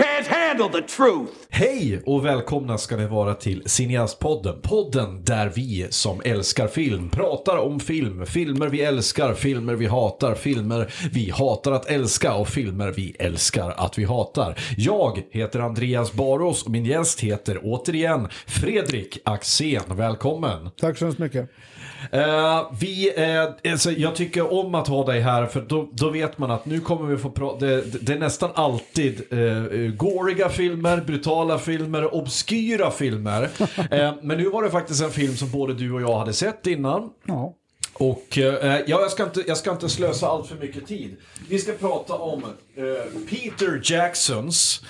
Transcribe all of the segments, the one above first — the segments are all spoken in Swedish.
Can't handle the truth! Hej och välkomna ska ni vara till Cineastpodden. Podden där vi som älskar film pratar om film. Filmer vi älskar, filmer vi hatar, filmer vi hatar att älska och filmer vi älskar att vi hatar. Jag heter Andreas Baros och min gäst heter återigen Fredrik Axén. Välkommen! Tack så hemskt mycket. Eh, vi, eh, alltså, jag tycker om att ha dig här för då, då vet man att nu kommer vi få prata, det, det är nästan alltid uh, gåriga filmer, brutala filmer, obskyra filmer. Eh, men nu var det faktiskt en film som både du och jag hade sett innan. Ja. Och ja, jag ska, inte, jag ska inte slösa allt för mycket tid. Vi ska prata om Peter Jacksons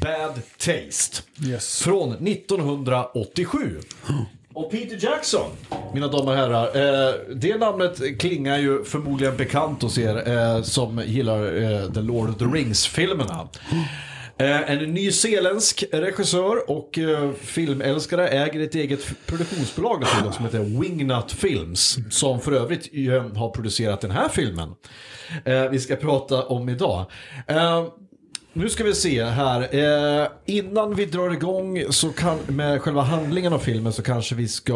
Bad Taste. Yes. Från 1987. Och Peter Jackson, mina damer och herrar, eh, det namnet klingar ju förmodligen bekant hos er eh, som gillar eh, The Lord of the Rings-filmerna. Eh, en nyzeeländsk regissör och eh, filmälskare äger ett eget produktionsbolag som heter Wingnut Films. Som för övrigt eh, har producerat den här filmen. Eh, vi ska prata om idag. Eh, nu ska vi se här. Eh, innan vi drar igång så kan, med själva handlingen av filmen så kanske vi ska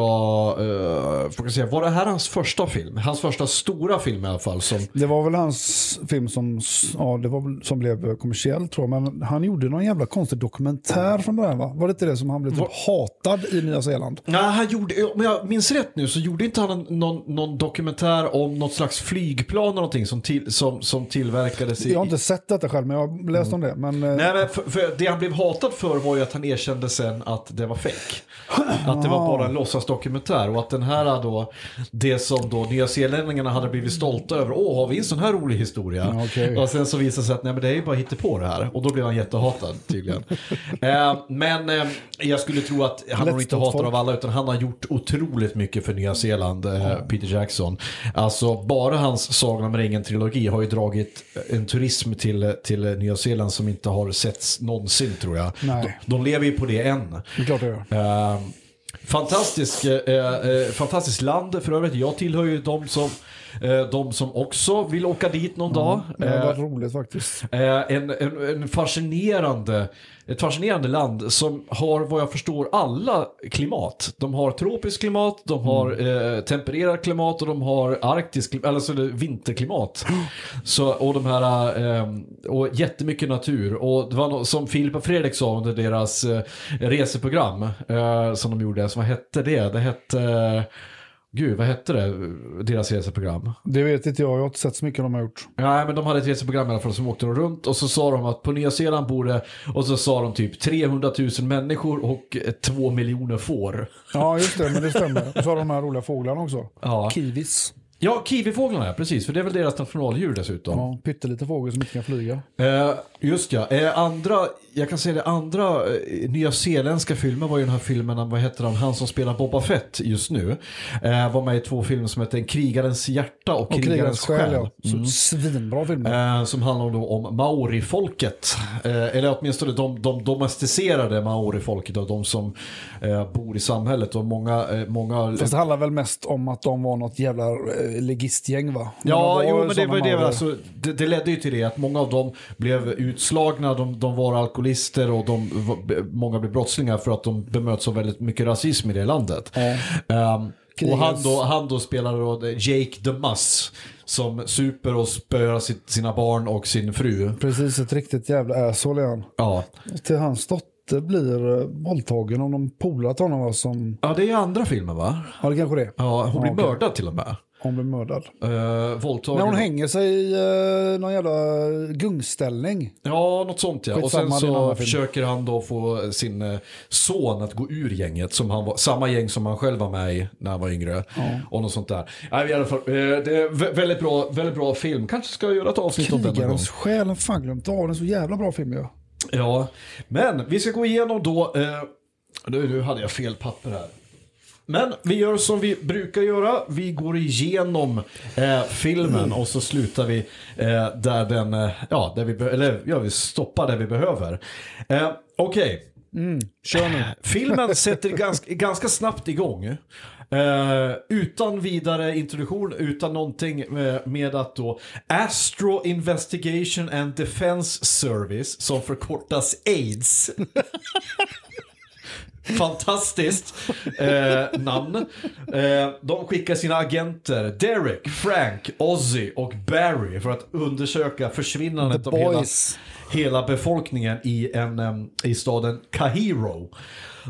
eh, fokusera. Var det här hans första film? Hans första stora film i alla fall. Som... Det var väl hans film som, ja, det var som blev kommersiell tror jag. Men han gjorde någon jävla konstig dokumentär från början va? Var det inte det som han blev typ hatad i Nya Zeeland? Nej, han gjorde, om jag minns rätt nu så gjorde inte han någon, någon dokumentär om något slags flygplan eller någonting som, till, som, som tillverkades i... Jag har inte sett detta själv men jag har läst om det. Men, eh, Nej, men för, för det han blev hatad för var ju att han erkände sen att det var fake. Att det var bara en låtsasdokumentär och att den här då, det som då Nya Zeelänningarna hade blivit stolta över, åh har vi en sån här rolig historia? Okej. Och sen så visade det sig att nej men det är ju bara på det här och då blev han jättehatad tydligen. eh, men eh, jag skulle tro att han Lätt har inte hatad folk. av alla utan han har gjort otroligt mycket för Nya Zeeland, eh, Peter Jackson. Alltså bara hans Sagan om ringen-trilogi har ju dragit en turism till, till Nya Zeeland som inte har setts någonsin tror jag. Nej. De, de lever ju på det än. det är klart det gör. Eh, fantastisk, eh, eh, fantastiskt land för övrigt. Jag tillhör ju de som, de som också vill åka dit någon dag. Det har Eh, roligt faktiskt. Eh, en, en, en fascinerande, ett fascinerande land som har vad jag förstår alla klimat. De har tropiskt klimat, de har eh, tempererat klimat och de har arktiskt klimat, alltså vinterklimat. Så, och de här, eh, och jättemycket natur. Och det var no som Filip och Fredrik sa under deras eh, reseprogram eh, som de gjorde, så vad hette det? Det hette, gud vad hette det, deras reseprogram? Det vet inte jag, jag har inte sett så mycket de har gjort. Nej, men de hade ett reseprogram i alla fall som åkte runt och så sa de att på Nya Zeeland bor det, och så sa de typ 300 000 människor och 2 miljoner får. Ja just det, men det stämmer. Och så har de här roliga fåglarna också. Ja. Kiwis. Ja, kiwifåglarna, precis, för det är väl deras nationaldjur dessutom. Ja, pytteliten fågel som inte kan flyga. Eh, just ja, eh, andra, jag kan säga det, andra eh, nya zeeländska filmer var ju den här filmen, vad heter han, han som spelar Boba Fett just nu. Eh, var med i två filmer som heter Krigarens hjärta och, Och Krigarens själ, ja. Mm. Svinbra filmer. Eh, som handlar då om maorifolket. Eh, eller åtminstone de, de domesticerade maorifolket och de som eh, bor i samhället. Och många, många Fast det handlar väl mest om att de var något jävla legistgäng va? Ja, jo, men det, var det, alltså, det, det ledde ju till det att många av dem blev utslagna, de, de var alkoholister och de, många blev brottslingar för att de bemöts av väldigt mycket rasism i det landet. Ehm, och han då, han då spelade då Jake the Muss som super och spöar sitt, sina barn och sin fru. Precis, ett riktigt jävla asshole är han. Ja. Till hans dotter blir eh, våldtagen om de polar till honom va, som... ja, det är andra filmen va? Ja, det kanske det är. Ja, hon blir okej. mördad till och med. Hon blir mördad. Uh, våldtagen. När hon hänger sig i uh, någon jävla gungställning. Ja, något sånt ja. Och sen så försöker han då få sin eh, son att gå ur gänget. Som han var, samma gäng som han själv var med i när han var yngre. Och något sånt där. Nej, i alla fall, eh, det är vä- väldigt bra, väldigt bra film. Kanske ska jag göra ett avsnitt om den någon gång. Krigarens själ, har fan glömt av. Den är så jävla bra film ju. Ja, men vi ska gå igenom då. Eh, nu, nu hade jag fel papper här. Men vi gör som vi brukar göra. Vi går igenom eh, filmen och så slutar vi eh, där den, eh, ja, där vi, eller ja, vi stoppar där vi behöver. Eh, Okej, Kör nu. Filmen sätter ganska, ganska snabbt igång. Eh, utan vidare introduktion, utan någonting med, med att då Astro Investigation and Defense Service, som förkortas AIDS. Fantastiskt eh, namn. Eh, de skickar sina agenter Derek, Frank, Ozzy och Barry för att undersöka försvinnandet The av hela, hela befolkningen i, en, em, i staden Kahiro.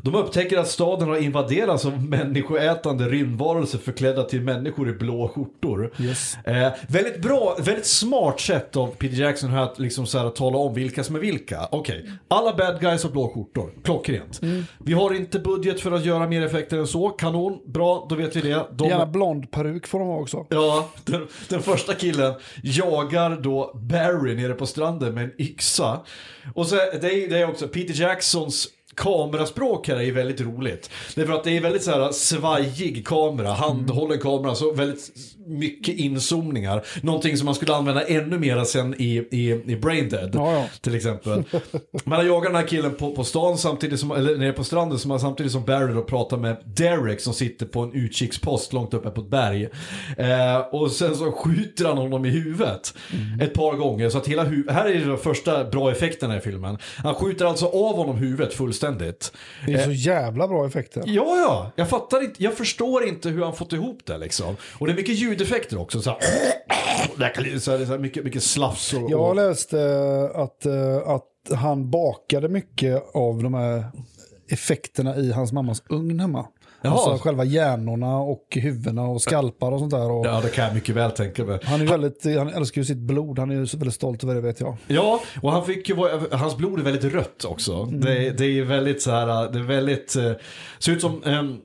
De upptäcker att staden har invaderats av människoätande rymdvarelser förklädda till människor i blå skjortor. Yes. Eh, väldigt bra, väldigt smart sätt av Peter Jackson här att liksom så här, tala om vilka som är vilka. Okej, alla bad guys har blå skjortor, klockrent. Mm. Vi har inte budget för att göra mer effekter än så, kanon, bra, då vet vi det. De, Gärna blond peruk får de ha också. Ja, den, den första killen jagar då Barry nere på stranden med en yxa. Och så det är, det är också Peter Jacksons kameraspråk här är väldigt roligt. Det är för att det är väldigt så här svajig kamera, handhållen kamera, så väldigt mycket inzoomningar. Någonting som man skulle använda ännu mer sen i, i, i Brain Dead. Ja, ja. Till exempel. Man jagar den här killen på, på stan samtidigt som, eller nere på stranden som, samtidigt som Barry då pratar med Derek som sitter på en utkikspost långt uppe på ett berg. Eh, och sen så skjuter han honom i huvudet ett par gånger. Så att hela hu- här är den första bra effekten i filmen. Han skjuter alltså av honom huvudet fullständigt. Det är så jävla bra effekter. Ja, ja, jag fattar inte, jag förstår inte hur han fått ihop det liksom. Och det är mycket ljudeffekter också. Så här, så här, mycket, mycket slafs och... Jag och läste att, eh, att han bakade mycket av de här effekterna i hans mammas ugn hemma. Jaha. Alltså själva hjärnorna och huvudena och skalpar och sånt där. Och ja, det kan jag mycket väl tänka mig. Han, är väldigt, han älskar ju sitt blod, han är ju väldigt stolt över det vet jag. Ja, och han fick ju, hans blod är väldigt rött också. Det, det är väldigt så här, det är väldigt, eh, ser ut som, ehm,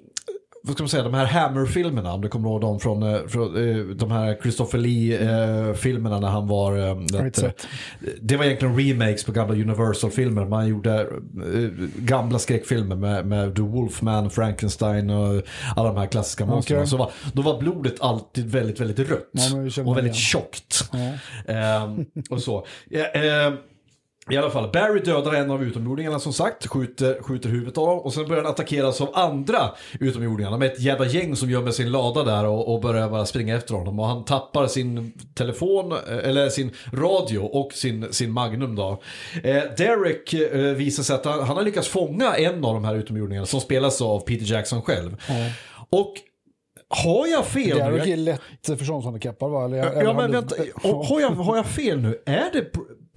vad ska man säga, de här Hammer-filmerna, om du kommer ihåg dem från, eh, från eh, de här Christopher Lee-filmerna när han var... sett. eh, det var egentligen remakes på gamla Universal-filmer. Man gjorde gamla skräckfilmer med, med The Wolfman, Frankenstein och alla de här klassiska monstren. Så var, då var blodet alltid väldigt, väldigt rött. Ja, och väldigt igen. tjockt. Ja. Ehm, och så. Ja, ehm, I alla fall, Barry dödar en av utomjordingarna som sagt, skjuter, skjuter huvudet av och sen börjar han attackeras av andra utomjordingarna med ett jävla gäng som gömmer sin lada där och, och börjar bara springa efter honom. Och han tappar sin telefon, eh, eller sin radio och sin, sin Magnum då. Eh, Derek eh, visar sig att han, han har lyckats fånga en av de här utomjordingarna som spelas av Peter Jackson själv. Och har jag fel? nu? Derek är lätt förståndshandikappad va? Eller, eller Ja han men vänta, har jag, har jag fel nu? Är det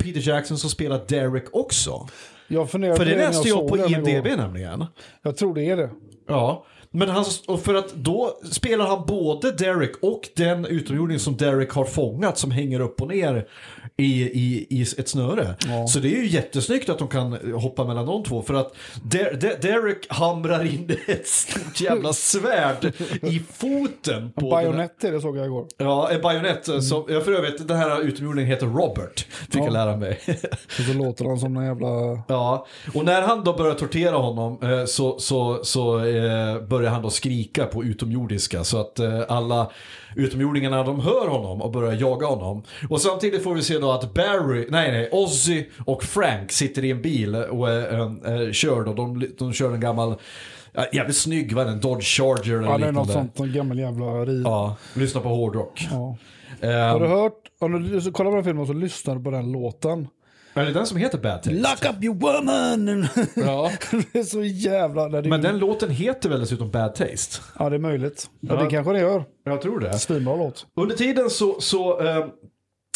Peter Jackson som spelar Derek också? Jag funderar För det jag läste jag såg på IMDB nämligen. Jag tror det är det. Ja, men han, och för att då spelar han både Derek och den utomjording som Derek har fångat som hänger upp och ner i, i, i ett snöre. Ja. Så det är ju jättesnyggt att de kan hoppa mellan de två för att Der, Der, Derek hamrar in ett stort jävla svärd i foten på den här- Bajonett är det såg jag igår. Ja, en bajonett. Som, jag för övrigt, den här utomjordingen heter Robert. Fick Ja. jag lära mig. Och så låter han som en jävla... ja, och när han då börjar tortera honom eh, så, så, så eh, börjar han då skrika på utomjordiska. Så att eh, alla utomjordingarna de hör honom och börjar jaga honom. Och samtidigt får vi se då att Barry, nej nej, Ozzy och Frank sitter i en bil och eh, kör då. De, de kör en gammal, ja, jävligt snygg, det, en Dodge Charger eller Ja, det är något liknande. sånt, någon gammal jävla ri. Ja, lyssna på hårdrock. Ja. Ehm, Har du hört, om du kollar på den filmen och så lyssnar du på den låten. Är det den som heter Bad Taste? Lock up your woman! Ja. det är så jävla... Nej, det är Men ju- den låten heter väl dessutom Bad Taste? Ja, det är möjligt. Ja. Ja. Det kanske det gör. Jag tror det. Svinbra låt. Under tiden så, så eh,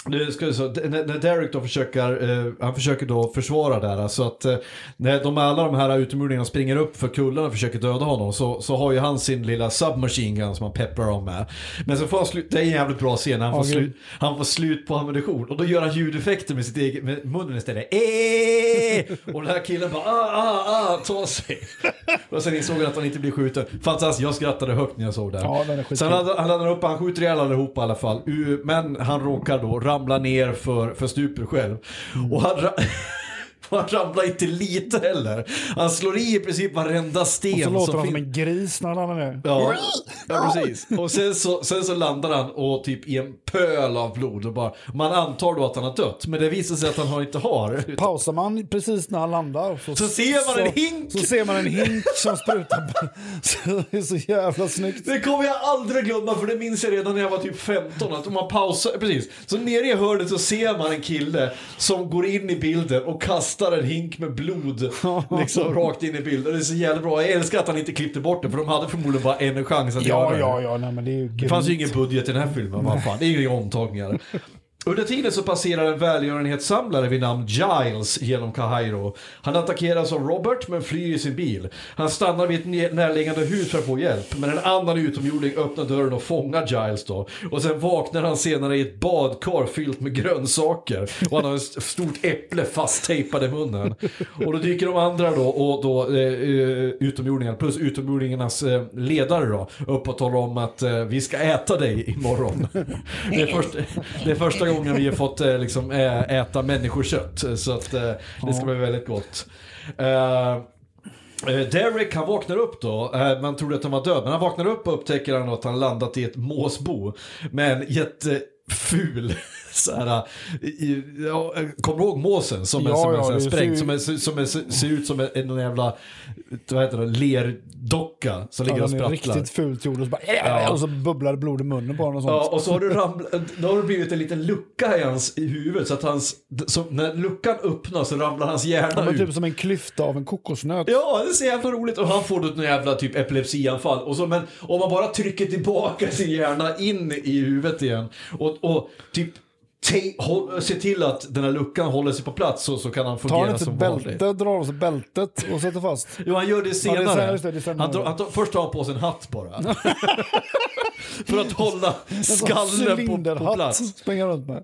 nu ska så, när Derek då försöker, eh, han försöker då försvara där, så att eh, när de alla de här utomjordingarna springer upp för kullen och försöker döda honom så, så har ju han sin lilla submachine gun som han pepprar dem med. Men så får han slut, det är en jävligt bra scen, han får, Ja, slut, han får slut på ammunition och då gör han ljudeffekter med sitt eget, med munnen istället. Eh! Och den här killen bara ah, ah, ah, ta sig. Och sen insåg han att han inte blir skjuten. Fantastiskt, jag skrattade högt när jag såg det. Ja. Sen han, han laddar upp, han skjuter ihjäl allihopa i alla fall. Men han råkar då ramla ner för, för stupet själv. Mm. Och han, han ramlar inte lite heller. Han slår i i princip varenda sten. Så låter som han som en gris när han ner. Ja, ja precis. Och sen så, sen så landar han och typ i en pöl av blod. Och bara, man antar då att han har dött, men det visar sig att han inte har. Pausar man precis när han landar så, Så ser man en hink. Så ser man en hink som sprutar. så det är så jävla snyggt. Det kommer jag aldrig glömma för det minns jag redan när jag var typ 15. Att om man pausar, precis. Så nere i hörnet så ser man en kille som går in i bilden och kastar en hink med blod liksom rakt in i bilden. Det är så jävla bra. Jag älskar att han inte klippte bort det för de hade förmodligen bara en chans att Ja, göra det. ja, ja, nej, men det är ju Det fanns ju ingen budget i den här filmen, vad fan. Det är ju inga omtagningar. Under tiden så passerar en välgörenhetssamlare vid namn Giles genom Kairo. Han attackeras av Robert men flyr i sin bil. Han stannar vid ett närliggande hus för att få hjälp. Men en annan utomjording öppnar dörren och fångar Giles då. Och sen vaknar han senare i ett badkar fyllt med grönsaker. Och han har ett stort äpple fasttejpat i munnen. Och då dyker de andra då, och då eh, eh, utomjordingar plus utomjordingarnas eh, ledare då, upp och talar om att eh, vi ska äta dig imorgon. Det är, först, det är första gången vi har fått eh, liksom, eh, äta människokött. Så att eh, det ska bli väldigt gott. Eh, eh, Derek han vaknar upp då, Eh, man trodde att han var död, men han vaknar upp och upptäcker han att han landat i ett måsbo med en jätteful så här, i, ja, kommer du ihåg måsen som är, Ja, som är ja, så sprängd, som, är, som är, ser ut som en, jävla vad heter det, lerdocka som ligger och den är sprattlar. riktigt fult gjord och så, bara, och så bubblar blod i munnen på honom och sånt. Ja, och så har, du ramlat, då har det blivit en liten lucka i hans i huvudet så att hans, så när luckan öppnas så ramlar hans hjärna men ut. typ som en klyfta av en kokosnöt. Ja, det är så jävla roligt. Och han får då ett jävla typ epilepsianfall. Och så, men om man bara trycker tillbaka sin hjärna in i huvudet igen och, och typ håll, se till att den här luckan håller sig på plats så, så kan han Tar fungera inte som ett vanligt. bälte, drar av sig bältet och sätter fast. Jo, han gör det senare. Ja, det är- just det, det stämmer. han tar, han tar, först tar han på sig en hatt bara. För att hålla skallen på, på plats. Springer runt med.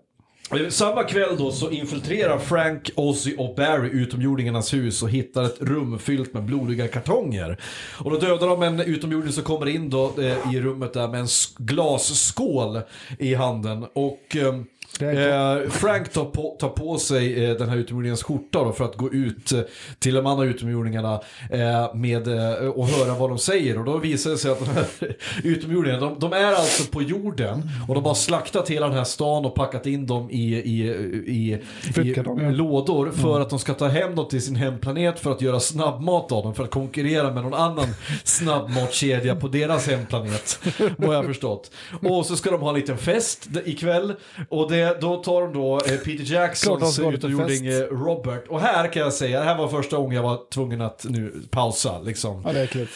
Eh, Samma kväll då så infiltrerar Frank, Ozzy och Barry utomjordingarnas hus och hittar ett rum fyllt med blodiga kartonger. Och då dödar de en utomjording som kommer in då eh, i rummet där med en glasskål i handen. Och ehm, eh, Frank tar på, tar på sig eh, den här utomjordingens skjorta då för att gå ut eh, till de andra utomjordingarna eh, med, eh, och höra vad de säger. Och då visar det sig att de här utomjordingarna, de, de är alltså på jorden och de har slaktat hela den här stan och packat in dem i, i, i, i, lådor för att de ska ta hem dem till sin hemplanet för att göra snabbmat av dem för att konkurrera med någon annan snabbmatskedja på deras hemplanet. Vad jag förstått. Och så ska de ha en liten fest ikväll och det, då tar de då eh, Peter Klart Jacksons utomjording eh, Robert. Och här kan jag säga, det här var första gången jag var tvungen att nu pausa liksom. Ja, det är äckligt.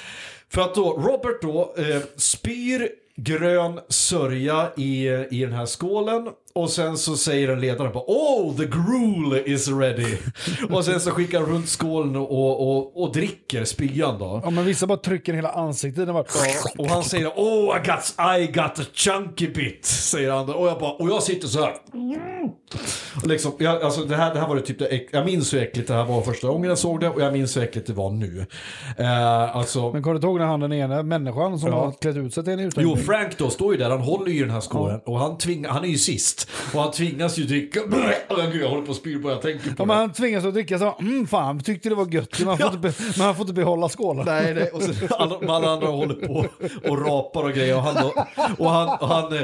För att då, Robert då eh, spyr grön sörja i, i den här skålen och sen så säger en ledare bara Oh, the gruel is ready. och sen så skickar han runt skålen och, och, och, dricker spyan då. Ja, men vissa bara trycker hela ansiktet. Den bara... Och han säger Oh, I got, I got a chunky bit, säger han. då. Och jag, bara, och jag sitter så här. Och Liksom, jag, alltså det, här, det här var det typ det, jag minns hur äckligt det här var första gången jag såg det och jag minns hur äckligt det var nu. Eh, alltså, Men kommer du ihåg när han den ena människan som Ja. har klätt ut sig till en Jo, utomjording? Frank då står ju där, han håller ju den här skålen och han, tvinga, han är ju sist. Och han tvingas ju dricka. Gud, jag håller på att spy bara jag tänker på Ja, det. han tvingas att dricka så mm, fan, tyckte det var gött. Men han får, Ja. inte, men han får inte behålla skålen. Nej, nej. Och så, alla, alla andra håller på och rapar och grejer. Och han, då, och han, och han eh,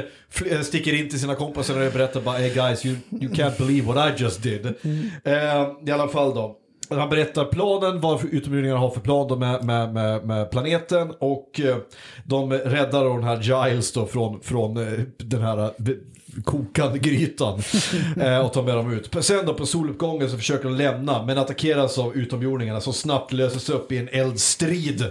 eh, sticker in till sina kompisar och berättar bara Hey guys, you, you can't believe what I just did. Eh, I alla fall då. Han berättar planen, vad utomjordingarna har för plan med, med, med, med planeten och eh, de räddar den här Giles då från, från den här kokande grytan eh, och tar med dem ut. Sen då på soluppgången så försöker de lämna men attackeras av utomjordingarna som snabbt löses upp i en eldstrid.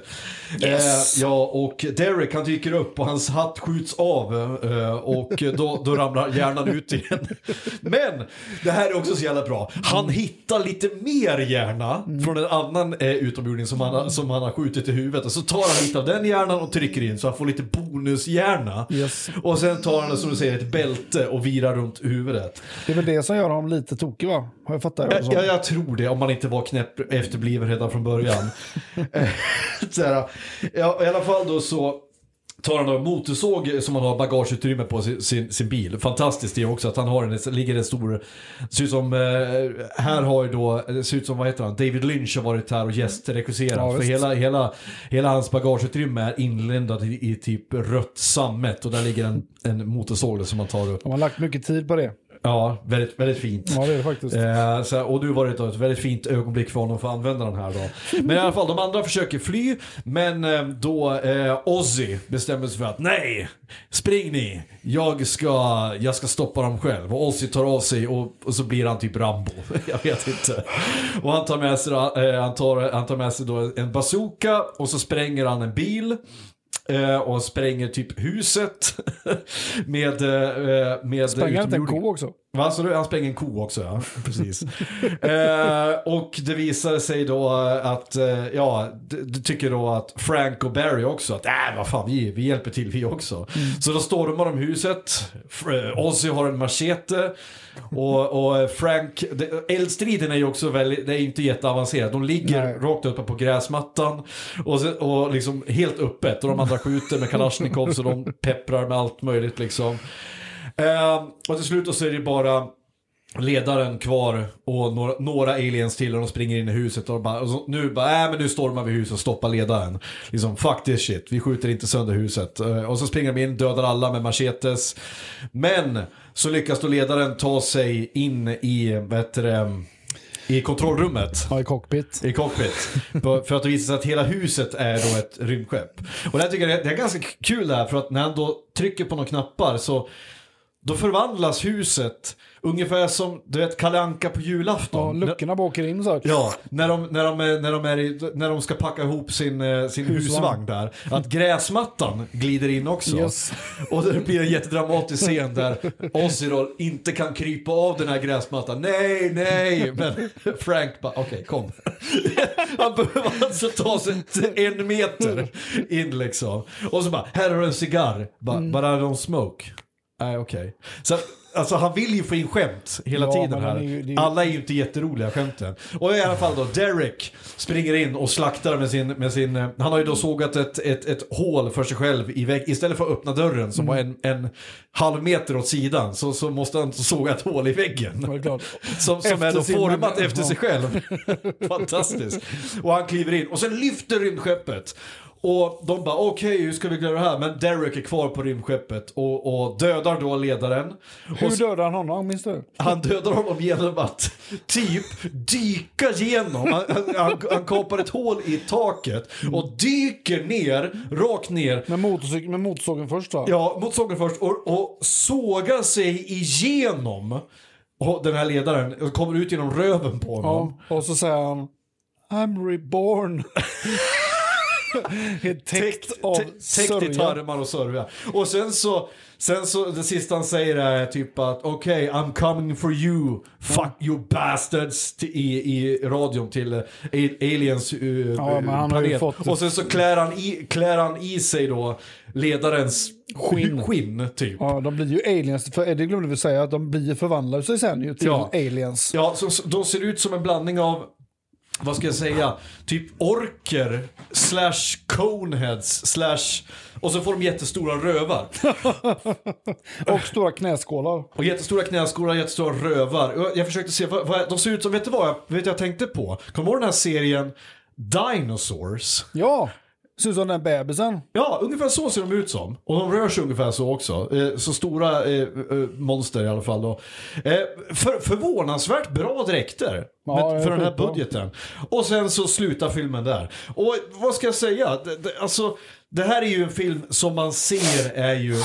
Yes. Eh, ja, och Derek han dyker upp och hans hatt skjuts av eh, och då, då ramlar hjärnan ut igen. Men det här är också så jävla bra. Han hittar lite mer hjärna från en annan eh, utomjording som han, som han har skjutit i huvudet och så tar han lite av den hjärnan och trycker in så han får lite bonushjärna. Yes. Och sen tar han som du säger ett bälte och virar runt huvudet. Det är väl det som gör honom lite tokig va? Har jag fattat det? Jag, jag, jag tror det, om man inte var knäpp efterbliven redan från början. Eh, så här, ja, I alla fall då så tar han en motorsåg som han har bagageutrymme på sin, sin, sin bil. Fantastiskt det också att han har en, ligger en stor, det ser ut som, eh, här har ju då, det ser ut som, vad heter han, David Lynch har varit här och gästregisserat. Ja, för hela, hela, hela hans bagageutrymme är inlindad i, i typ rött sammet och där ligger en, en motorsåg som man tar upp. De har lagt mycket tid på det. Ja, väldigt, väldigt fint. Ja, det är det faktiskt. Eh, så, och nu var det ett väldigt fint ögonblick för honom för att använda den här då. Men i alla fall, de andra försöker fly, men eh, då eh, Ozzy bestämmer sig för att nej, spring ni, jag ska, jag ska stoppa dem själv. Och Ozzy tar av sig och, och så blir han typ Rambo. jag vet inte. Och han tar med sig, eh, han tar, han tar med sig då en bazooka och så spränger han en bil. Eh, och spränger typ huset med... Eh, med Sprang han inte en ko också? Va, så du, han spränger en ko också, ja. Precis. eh, och det visade sig då att, eh, ja, det tycker då att Frank och Barry också att, äh, vad fan, vi, vi hjälper till vi också. Så då stormar de huset, F- eh, Ozzy har en machete och, och Frank, det, eldstriden är ju också väldigt, det är inte jätteavancerat. De ligger Nej. rakt uppe på gräsmattan och, så, och liksom helt öppet och de andra skjuter med Kalashnikov så de pepprar med allt möjligt liksom. Eh, och till slut så är det bara ledaren kvar och några, några aliens till och de springer in i huset och, bara, och så, nu bara, äh, men nu stormar vi huset och stoppar ledaren. Liksom, fuck this shit, vi skjuter inte sönder huset. Eh, och så springer de in, dödar alla med machetes. Men så lyckas då ledaren ta sig in i, vad heter det, i kontrollrummet. Ja, i cockpit. I cockpit. För att det visar sig att hela huset är då ett rymdskepp. Och det här tycker jag det är ganska kul där för att när han då trycker på några knappar så då förvandlas huset ungefär som du vet Kalle Anka på Ja, julafton. luckorna bara åker in så. Ja, när de, när de, är- när de, är i, när de ska packa ihop sin, eh, sin husvagn där. Att gräsmattan glider in också. Yes. Och det blir en jättedramatisk scen där Ozzy då inte kan krypa av den här gräsmattan. Nej, nej! Men Frank bara, okej kom. Han behöver alltså ta sig en meter in liksom. Och så bara, här har du en cigarr. Bara, Mm. I don't smoke. Nej, okej. Så alltså han vill ju få in skämt hela Ja, tiden här. är ju- är ju- Alla är ju inte jätteroliga skämten. Och i alla fall då, Derek springer in och slaktar med sin, med sin eh, han har ju då sågat ett, ett, ett hål för sig själv i vägg. Istället för att öppna dörren som var en, en halv meter åt sidan så, så måste han såga ett hål i väggen. Ja. Som, som Efter är då sin- format efter ja. sig själv. Fantastiskt. Och han kliver in och sen lyfter rymdskeppet. Och de bara okej hur ska vi göra det här? Men Derek är kvar på rymdskeppet och, och dödar då ledaren. Hur Och dödade han honom, minns du? han dödar honom genom att typ dyka genom. Han, han, han, kapar ett hål i taket och dyker ner, rakt ner. Med, motorcykel, med motorsågen först va? Ja, mot sågen först och, och sågar sig igenom den här ledaren och kommer ut genom röven på honom. Ja, och så säger han I'm reborn. Helt täckt av Täckt i sörja. tarmar och sörja. Och sen så, sen så, det sista han säger är typ att okej, I'm coming for you, fuck you bastards, i, i radion till eh, aliens uh, Ja, men ju fått- Och sen så klär han, i, klär han i sig då ledarens Skinn. skinn typ. Ja, de blir ju aliens. För det glömde vi säga, att de blir förvandlade sig sen ju till Ja. aliens. Ja, så, så, de ser ut som en blandning av, vad ska jag säga, typ orker slash coneheads slash, och så får de jättestora rövar. Och stora knäskålar. Och jättestora knäskålar, jättestora rövar. Jag, jag försökte se, vad, vad, de ser ut som, vet du vad jag, vet jag tänkte på? Kommer du ihåg den här serien Dinosaurs? Ja, ser ut som den bebisen. Ja, ungefär så ser de ut som. Och de rör sig ungefär så också. Eh, så stora eh, eh, monster i alla fall då. Eh, för, förvånansvärt bra dräkter. Ja, med, för den här budgeten. Och sen så slutar filmen där. Och vad ska jag säga? Det, det, alltså, det här är ju en film som man ser är ju...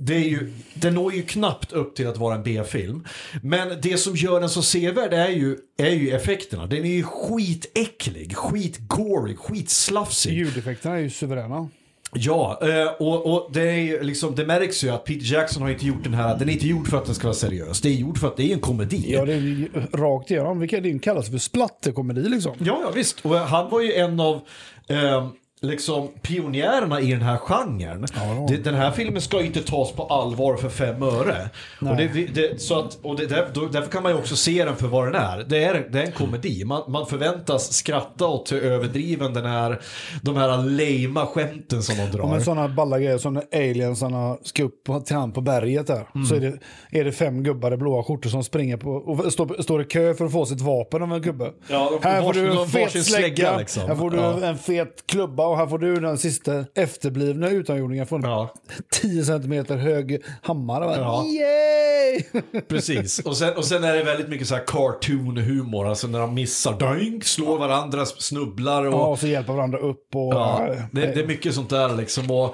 Det är ju, den når ju knappt upp till att vara en B-film. Men det som gör den så sevärd är ju, är ju effekterna. Den är ju skitäcklig, skitgory, skitslafsig. Ljudeffekterna är ju suveräna. Ja, eh, och, och det, är liksom, det märks ju att Peter Jackson har inte gjort den här, den är inte gjord för att den ska vara seriös. Det är gjord för att det är en komedi. Ja, det är ju rakt igenom. Vilka det kallas för splatterkomedi liksom. ja, ja visst. Och han var ju en av, eh, liksom pionjärerna i den här genren. det, den här filmen ska ju inte tas på allvar för fem öre. Och, det, det, så att, och det, där, därför kan man ju också se den för vad den är. Det är, det är en komedi. Man, man förväntas skratta åt hur överdriven den är, de här lame skämten som de drar. Ja, men sådana balla grejer som när aliensarna ska upp på- till han på berget där. Mm. Så är det, är det fem gubbar i blåa skjortor som springer på och står, står i kö för att få sitt vapen av en gubbe. Ja, de- här får du en fet slägga, slägga, liksom. här får du Ja. en fet klubba och här får du den sista efterblivna utomjordingen från Ja. 10 centimeter hög hammare. va? Ja. Yay! Precis, och sen, och sen är det väldigt mycket så här cartoon-humor, alltså när de missar, doink, slår varandra, snubblar och... Ja, och så hjälper varandra upp och... Ja, det, det är mycket sånt där liksom. Och,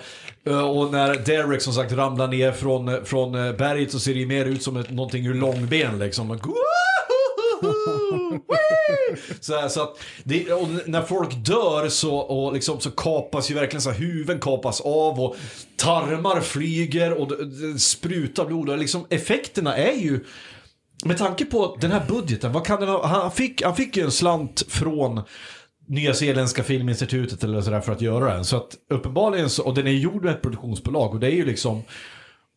och när Derek som sagt ramlar ner från, från berget så ser det mer ut som ett, någonting ur långben liksom. Så, här, så att det, och när folk dör så, och liksom, så kapas ju verkligen så här, huvuden kapas av och tarmar flyger och det, det sprutar blod. Och liksom, effekterna är ju med tanke på den här budgeten, vad kan den ha, han, fick, han fick ju en slant från Nya Zeeländska Filminstitutet eller sådär för att göra den. Så att uppenbarligen så, och den är gjord med ett produktionsbolag och det är ju liksom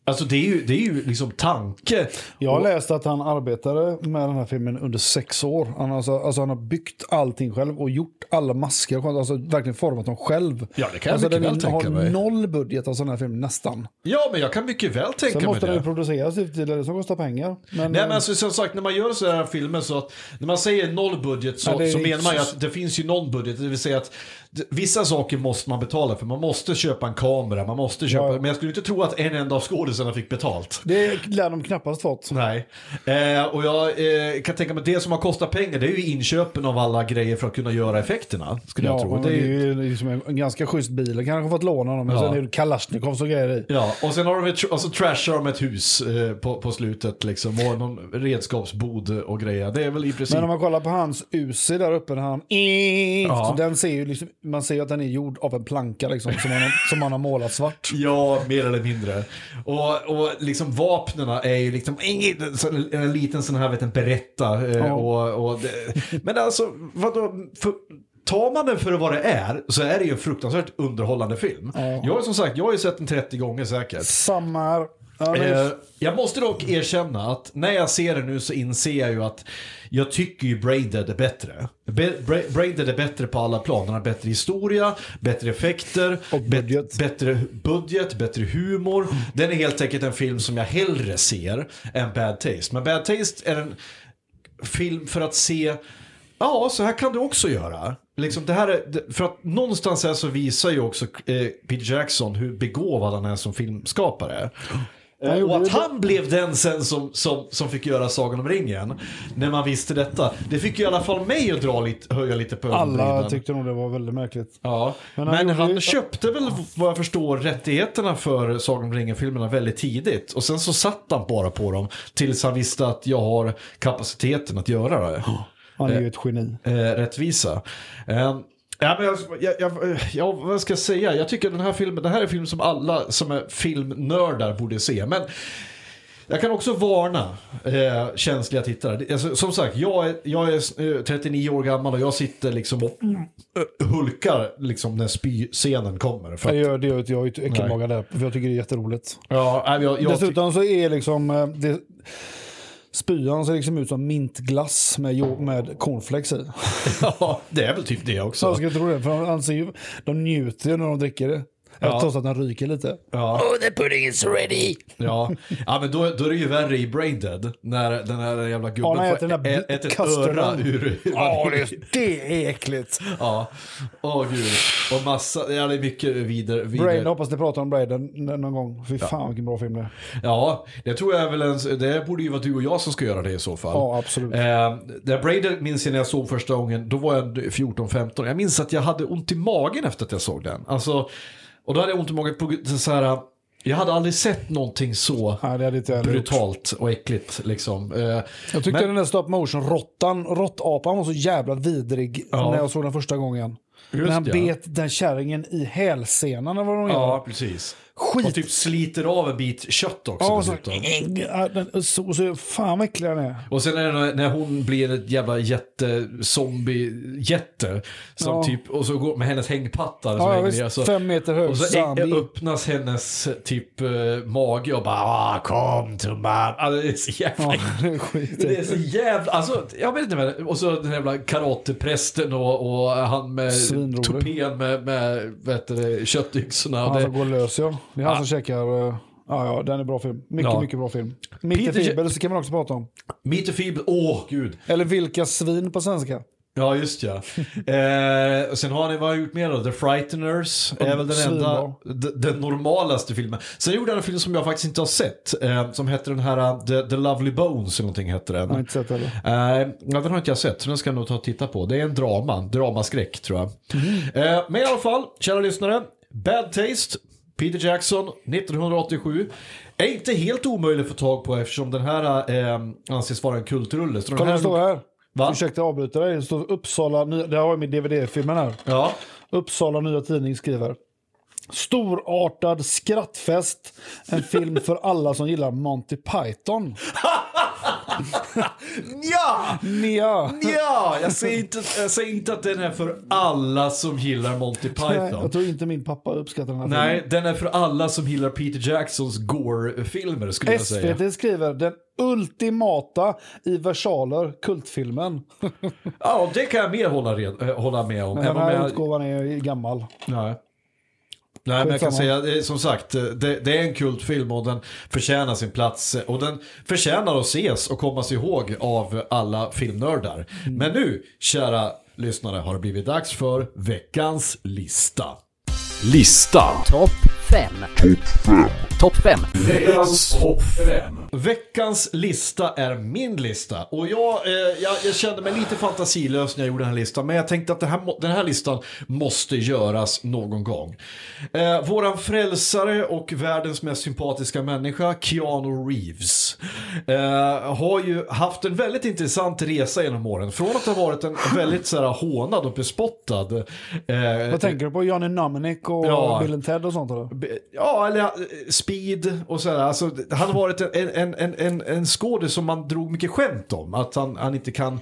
Alltså det är ju, det är ju liksom tanke. Jag har läst att han arbetade med den här filmen under sex år. Han, har alltså, alltså han har byggt allting själv och gjort alla masker. Alltså verkligen format dem själv. Ja, det kan jag alltså, mycket den väl tänka har mig. noll budget, alltså den här filmen, nästan. Ja, men jag kan mycket väl tänka Sen mig måste den ju det. produceras ut till det som kostar pengar. Men, Nej men alltså, som sagt, när man gör så här filmer så att när man säger noll budget så, det är så menar man ju att det finns ju någon budget. Det vill säga att vissa saker måste man betala för. Man måste köpa en kamera, man måste köpa, Ja. men jag skulle inte tro att en enda av skådisarna fick betalt. det lär de knappast fått. Nej, eh, och jag eh, kan tänka mig att det som har kostat pengar det är ju inköpen av alla grejer för att kunna göra effekterna. Skulle jag Ja, tro. men Det det är ju, liksom en, en ganska schysst bil. Kanske fått låna dem, men Ja. sen är det Kalashnikovs och grejer i. ja, och sen har de ett, och så trashar de ett hus eh, på, på slutet liksom. Och någon redskapsbod och grejer. Det är väl i princip. Men om man kollar på hans Uzi där uppe, när han... Ja. Så den ser ju liksom, man ser ju att den är gjord av en planka liksom, som, har- som han har målat svart. Ja, mer eller mindre. Och, och liksom vapnen är ju liksom en liten sån här vet en berätta. eh, Ja. Och, och det, men alltså, vadå? För, tar man den för vad det är så är det ju en fruktansvärt underhållande film. Jag har som sagt, jag har ju sett den 30 gånger säkert. Samma här. Ja, men- Eh, jag måste dock erkänna att när jag ser det nu så inser jag ju att jag tycker ju Braided är bättre. Be- Bra- Braided är bättre på alla plan. Den har bättre historia, bättre effekter, budget. bättre budget, bättre humor. Den är helt enkelt en film som jag hellre ser än Bad Taste. Men Bad Taste är en film för att se Ja, så här kan du också göra. Liksom det här är, för att någonstans här så visar ju också eh, Peter Jackson hur begåvad han är som filmskapare. Eh, Och att han blev den sen som, som, som fick göra Sagan om ringen. När man visste detta. Det fick ju i alla fall mig att dra lite, höja lite på Alla ögonbrynen. tyckte nog det var väldigt märkligt. Ja, Men men, han han, gjorde ju- köpte väl vad jag förstår rättigheterna för Sagan om ringen-filmerna väldigt tidigt. Och sen så satt han bara på dem tills han visste att jag har kapaciteten att göra det. Han är ju ett geni. Eh, rättvisa. Eh, Ja, men jag, jag, jag, ja, vad ska jag säga? Jag tycker den här filmen, det här är en film som alla som är filmnördar borde se. Men jag kan också varna eh, känsliga tittare. Alltså, som sagt, jag är, jag är eh, 39 år gammal och jag sitter liksom och eh, hulkar liksom när spyscenen kommer. För Jag att, gör det, jag är ju inte äckelmagad där, för jag tycker det är jätteroligt. ja, jag, jag, Dessutom så är liksom eh, det, spyan ser liksom ut som mintglass med, med cornflakes i. ja, det är väl typ det Så också. jag skulle tro det, för de, anser ju, de njuter ju när de dricker det. Ja. Trots att den ryker lite. Ja. Oh, the pudding is ready. Ja, ja men då, då är det ju värre i Braindead. När den här jävla Ja, gubben han den får där äta ett öra ur... Ja, det, det är äckligt. Ja, åh gud. Och massa, ja det är mycket vidare. Brain, vidare. jag hoppas ni pratar om Braden någon gång. Fy fan vilken bra film det är. Ja, det tror jag är väl en, det borde ju vara du och jag som ska göra det i så fall. Ja, absolut. Eh, där Brader minns jag när jag såg första gången, då var jag 14-15. Jag minns att jag hade ont i magen efter att jag såg den. Alltså, och då hade jag ont i magen på så här, jag hade aldrig sett någonting så Nej, brutalt och äckligt liksom. Eh, Jag tyckte men- den där stop motion-råttan, råttapan var så jävla vidrig Ja. när jag såg den första gången. Just när han ja. bet den kärringen i hälsenan eller vad de Ja, gör. precis. Skit. Och typ sliter av en bit kött också. Ja, och så, så, så, fan vad äcklig den är. Och sen är det när- hon blir ett jävla jätte-zombie-jätte. Som Ja. typ, och så går med hennes hängpatta. som Ja, hänger visst, ner, så, fem meter hög Och så zombie. öppnas hennes typ eh, mage och bara ah, kom to man. Alltså, det är så jävla Ja, det. Det är så jävla, alltså jag vet inte vad Och så den jävla karateprästen och, och han med Svinrolig. tupén med, med vet du, köttyxorna. Han Det, som går lös ja. Det är han Ja. som käkar... eh, Ja, ja, den är bra film. Mycket, Ja. mycket bra film. Mitt i så kan man också prata om. Meet the Feeble, åh gud. Eller Vilka svin på svenska. Ja, just ja. eh, sen har ni, vad har gjort mer då? The Frighteners är väl den enda, den normalaste filmen. Sen gjorde han en film som jag faktiskt inte har sett, eh, som heter den här uh, The, The Lovely Bones eller någonting heter den. Jag har inte sett heller. Eh, ja, den har inte jag sett, så den ska jag nog ta och titta på. Det är en drama, dramaskräck tror jag. Eh, men i alla fall, kära lyssnare. Bad Taste, Peter Jackson, 1987. Är inte helt omöjlig att få tag på eftersom den här eh, anses vara en kultrulle. Så Kolla, här står här. Va? Ursäkta jag avbryter dig. Det står Uppsala, det har jag med DVD-filmen här. Ja. Uppsala Nya Tidning skriver. Storartad skrattfest. En film för alla som gillar Monty Python. Ja! Ja. Ja, jag säger, inte, jag säger inte att den är för alla som gillar Monty Nej, Python. jag tror inte min pappa uppskattar den här Nej, filmen. den är för alla som gillar Peter Jacksons Gore-filmer skulle jag säga. SVT skriver den ultimata i versaler kultfilmen. Ja, det kan jag mer hålla, red, äh, hålla med om. Men den här jag, utgåvan är gammal. nej. Nej, men jag kan säga, eh, som sagt, eh, det, det är en kultfilm och den förtjänar sin plats. eh, Och den förtjänar att ses och kommas ihåg av alla filmnördar. Mm. Men nu, kära lyssnare, har det blivit dags för veckans lista. Lista. Topp 5. Topp 5. Veckans topp 5. Veckans lista är min lista. Och jag, eh, jag, jag kände mig lite fantasilös när jag gjorde den här listan. Men jag tänkte att det här, den här listan måste göras någon gång. Eh, våran frälsare och världens mest sympatiska människa, Keanu Reeves, eh, har ju haft en väldigt intressant resa genom åren. Från att ha varit en väldigt så här, hånad och bespottad. Eh, Vad tänker du på? Johnny Mnemonic och Ja. Bill Ted och sånt? Eller? Ja, eller eh, speed och sådär. Alltså, han har varit en, en, en, en, en skådis som man drog mycket skämt om. Att han, han inte kan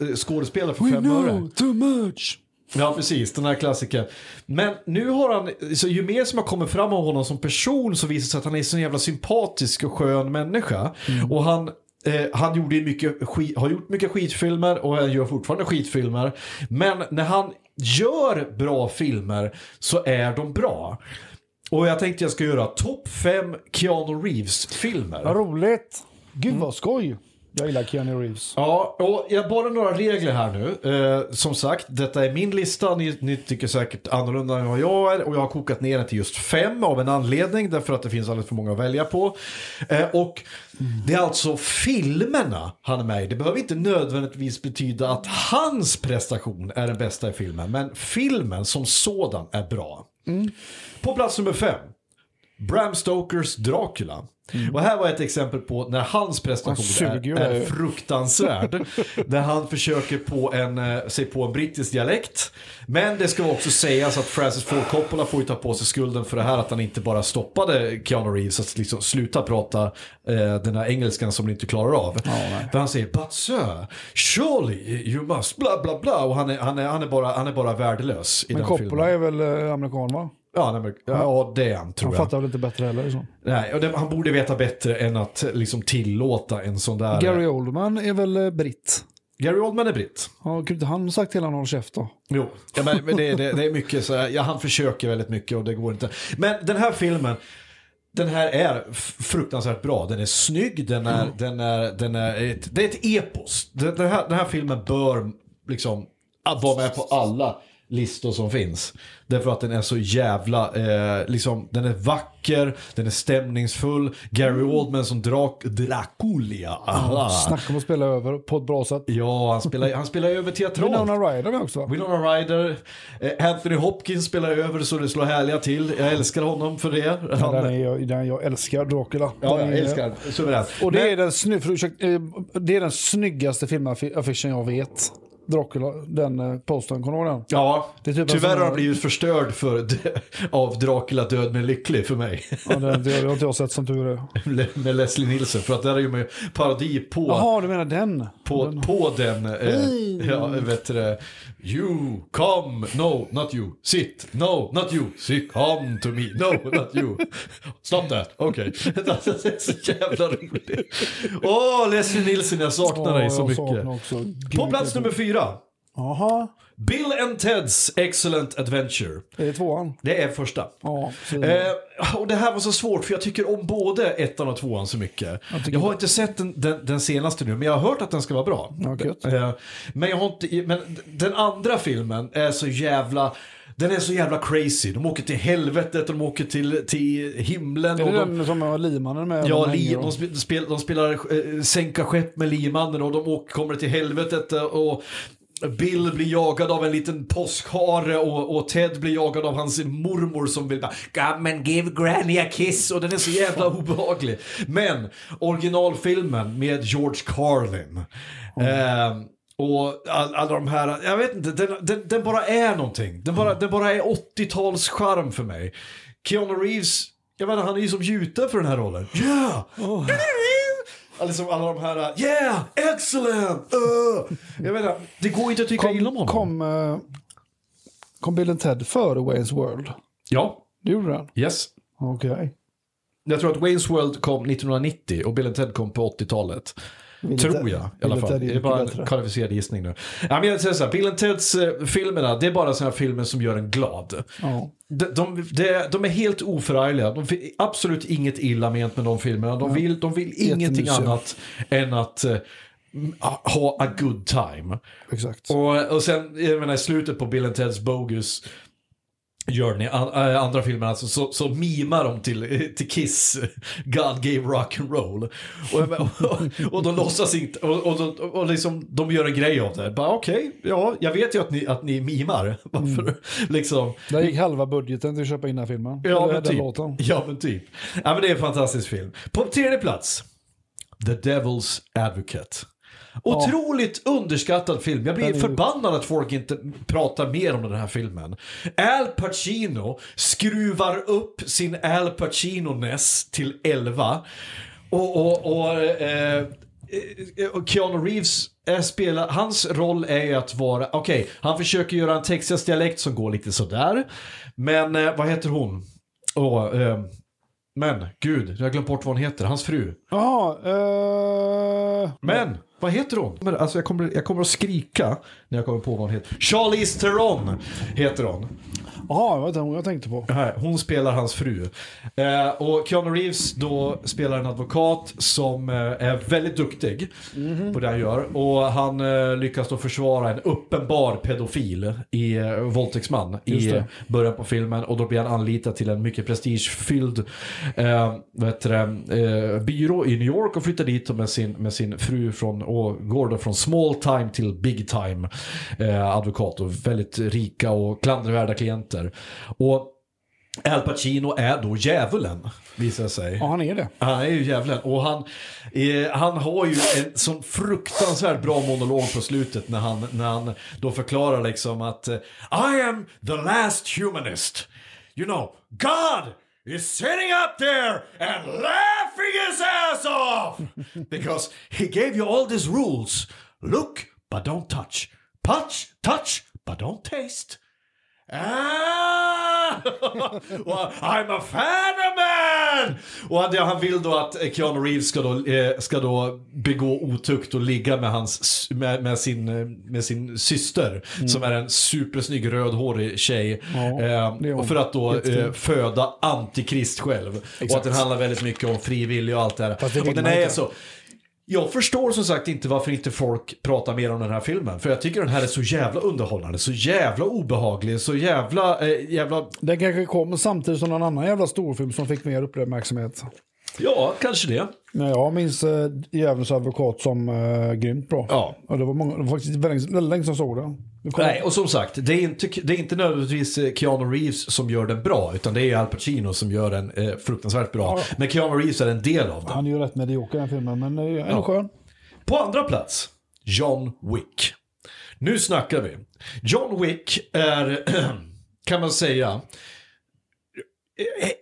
eh, skådespela för fem öre. too much. Ja, precis. Den här klassikern. Men nu har han, så ju mer som har kommit fram av honom som person så visar det sig att han är så jävla sympatisk och skön människa. Och han, eh, han gjorde mycket skit, har gjort mycket skitfilmer och han gör fortfarande skitfilmer. Men när han gör bra filmer så är de bra. Och jag tänkte jag ska göra topp fem Keanu Reeves-filmer. Vad roligt. Gud vad skoj. Jag gillar Keanu Reeves. Ja, och jag bara några regler här nu. Eh, som sagt, detta är min lista. Ni, ni tycker säkert annorlunda än vad jag är. Och jag har kokat ner den till just fem av en anledning. Därför att det finns alldeles för många att välja på. Eh, och det är alltså filmerna han är med i. Det behöver inte nödvändigtvis betyda att hans prestation är den bästa i filmen. Men filmen som sådan är bra. Mm. På plats nummer fem. Bram Stokers Dracula. Och här var ett exempel på när hans prestation är, är fruktansvärd. där han försöker på en, eh, sig på en brittisk dialekt. Men det ska också sägas att Francis Ford Coppola får ju ta på sig skulden för det här att han inte bara stoppade Keanu Reeves att liksom sluta prata eh, den här engelskan som han inte klarar av. Där han säger But sir, surely you must bla bla bla och han är, han är, han är, bara, han är bara värdelös i Men den Coppola filmen. är väl eh, amerikan va? Ja, han är, ja, det är han tror Han jag. fattar väl inte bättre heller. Så. Nej, och det, han borde veta bättre än att liksom tillåta en sån där... Gary Oldman är väl eh, britt? Gary Oldman är britt. Ja, kunde inte han sagt till honom håll käft då? Jo, ja, men, men det, det, det är mycket så ja, han försöker väldigt mycket och det går inte. Men den här filmen, den här är fruktansvärt bra. Den är snygg, den är, den är, den är ett, det är ett epos. Den, den, här, den här filmen bör liksom vara med på alla listor som finns. Därför att den är så jävla, eh, liksom, den är vacker, den är stämningsfull. Gary Oldman som Drak Dracula. Aha. Snacka om att spela över på ett bra sätt. Ja, han spelar, han spelar över teatralt. Winona Ryder med också? Winona Ryder, eh, Anthony Hopkins spelar över så det slår härliga till. Jag älskar honom för det. Ja, Han, den, är, jag- den jag älskar Dracula. ja, jag älskar Suveränt. Och det Men- är, den för, ursäkta, eh, det är den snyggaste filmaffischen jag vet. Dracula, den eh, posten, kommer du ihåg den? Ja, Det typ tyvärr har han blivit förstörd för, av Dracula död men lycklig för mig. Ja, det, det har inte jag sett som tur är. med Leslie Nielsen. För att där är ju med parodi på, Jaha, du menar den? På, på den. Eh, ja, vet du. You, come, no, not you. Sit, no, not you. Sit, come to me, no, not you. Stop that, okej. Alltså, det är så jävla roligt. Åh, Leslie Nielsen, jag saknar dig så mycket. På plats nummer fyra. Jaha, Bill and Ted's Excellent Adventure. är det tvåan? Det är första. Ja, Eh, och det här var så svårt för jag tycker om både ettan och tvåan så mycket. Jag, tycker- har inte sett den, den, den senaste nu, men jag har hört att den ska vara bra. Ja. Eh, men, jag har inte, men den andra filmen är så jävla... Den är så jävla crazy. De åker till helvetet, de åker till, till himlen. Är och det de, den som har limannen med? Ja, de li, de, och- spe- spel, de spelar eh, sänka skepp med limannen och de åker, kommer till helvetet och Bill blir jagad av en liten påskhare och, och Ted blir jagad av hans mormor som vill bara Come and give granny a kiss och den är så jävla obehaglig. Men originalfilmen med George Carlin eh, och all, alla de här, jag vet inte, den, den, den bara är någonting. Den bara, den bara är 80-tals charm för mig. Keanu Reeves, jag inte, han är ju som gjuten för den här rollen. Yeah! Alltså alla de här, yeah, excellent! Uh. Jag inte, det går inte att tycka illa om Kom, honom. kom, eh, kom Bill Ted före Wayne's World? Ja, Det gjorde den? yes. Okej. Jag tror att Wayne's World kom 1990 och Bill Ted kom på 80-talet. Bill and Tror jag i alla fall. Det är bara en kvalificerad gissning nu. Ja, men jag säger så här, Bill Teds eh, filmerna, det är bara sådana filmer som gör en glad. De, de, de, är helt oförargliga. De absolut inget illa ment med de filmerna. De vill, de vill ingenting annat än att eh, ha a good time. Exakt. Och, och sen, jag menar i slutet på Bill and Ted's Bogus Journey, äh, andra filmen, alltså, så, så mimar de till, till Kiss, God gave rock and roll. Och, och, och de låtsas inte, och, och, och, och liksom, de gör en grej av det. Bara okej, ja, jag vet ju att ni, att ni mimar. Varför? Liksom. Där gick halva budgeten till att köpa in den här filmen. Ja, men typ. låten. Ja, men typ. Ja, men det är en fantastisk film. På tredje plats, The Devil's Advocate. Otroligt underskattad film. Jag blir förbannad att folk inte pratar mer om den här filmen. Al Pacino skruvar upp sin Al Pacino-ness till 11. Och, och, och, eh, eh, Keanu Reeves är spelar, hans roll är ju att vara, okej, han försöker göra en Texas-dialekt som går lite sådär. Men eh, vad heter hon? Åh, eh, men, gud, jag har glömt bort vad hon heter, hans fru. Jaha, eh... Men, vad heter hon? Alltså jag kommer, jag kommer att skrika när jag kommer på vad hon heter. Charlize Theron heter hon. Jaha, det var inte hon jag tänkte på. Här, hon spelar hans fru. Eh, och Keanu Reeves då spelar en advokat som eh, är väldigt duktig på det han gör. Och han eh, lyckas då försvara en uppenbar pedofil i eh, våldtäktsman i början på filmen. Och då blir han anlitad till en mycket prestigefylld eh, det, eh, byrå i New York och flyttar dit med sin, med sin fru från, och går då från small time till big time eh, advokat och väldigt rika och klandervärda klienter. Och Al Pacino är då djävulen, visar sig. Ja, han är det. Han är ju djävulen. Och han, eh, han har ju en sån fruktansvärt bra monolog på slutet när han, när han då förklarar liksom att eh, I am the last humanist. You know, God is sitting up there and laughing his ass off because he gave you all these rules. Look, but don't touch. Touch, touch, but don't taste. Ah! Och I'm a fan of man! Och det han vill då att Keanu Reeves ska då, eh, ska då begå otukt och ligga med, hans, med, med, sin, eh, med sin syster som är en supersnygg rödhårig tjej. Mm. Ja, eh, och för att då eh, föda antikrist själv. Och att den handlar väldigt mycket om frivillig och allt det här. Och den är så... Jag förstår som sagt inte varför inte folk pratar mer om den här filmen. För jag tycker den här är så jävla underhållande, så jävla obehaglig, så jävla... Eh, jävla Den kanske kom samtidigt som någon annan jävla storfilm som fick mer uppmärksamhet. ja, kanske det. Men jag minns äh, Djävulens advokat som äh, grymt bra. Ja. Och det var, många, det var faktiskt väldigt, väldigt länge sedan jag såg den. Nej, och som sagt, det är, inte, det är inte nödvändigtvis eh, Keanu Reeves som gör den bra, utan det är Al Pacino som gör den eh, fruktansvärt bra. Ja. Men Keanu Reeves är en del av den. Han är ju rätt medioker den filmen, men äh, ändå Ja. skön. På andra plats, John Wick. Nu snackar vi. John Wick är, kan man säga,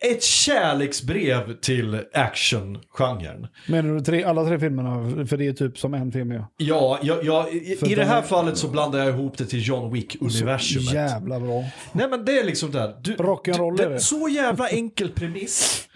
ett kärleksbrev till actiongenren. Menar du tre, alla tre filmerna? För det är typ som en film ja. Ja, jag, jag, i, i det de- här fallet så blandar jag ihop det till John Wick-universumet. Jävla bra. Nej men det är liksom där. Du, Rock'n'roll är det. Så jävla enkel premiss.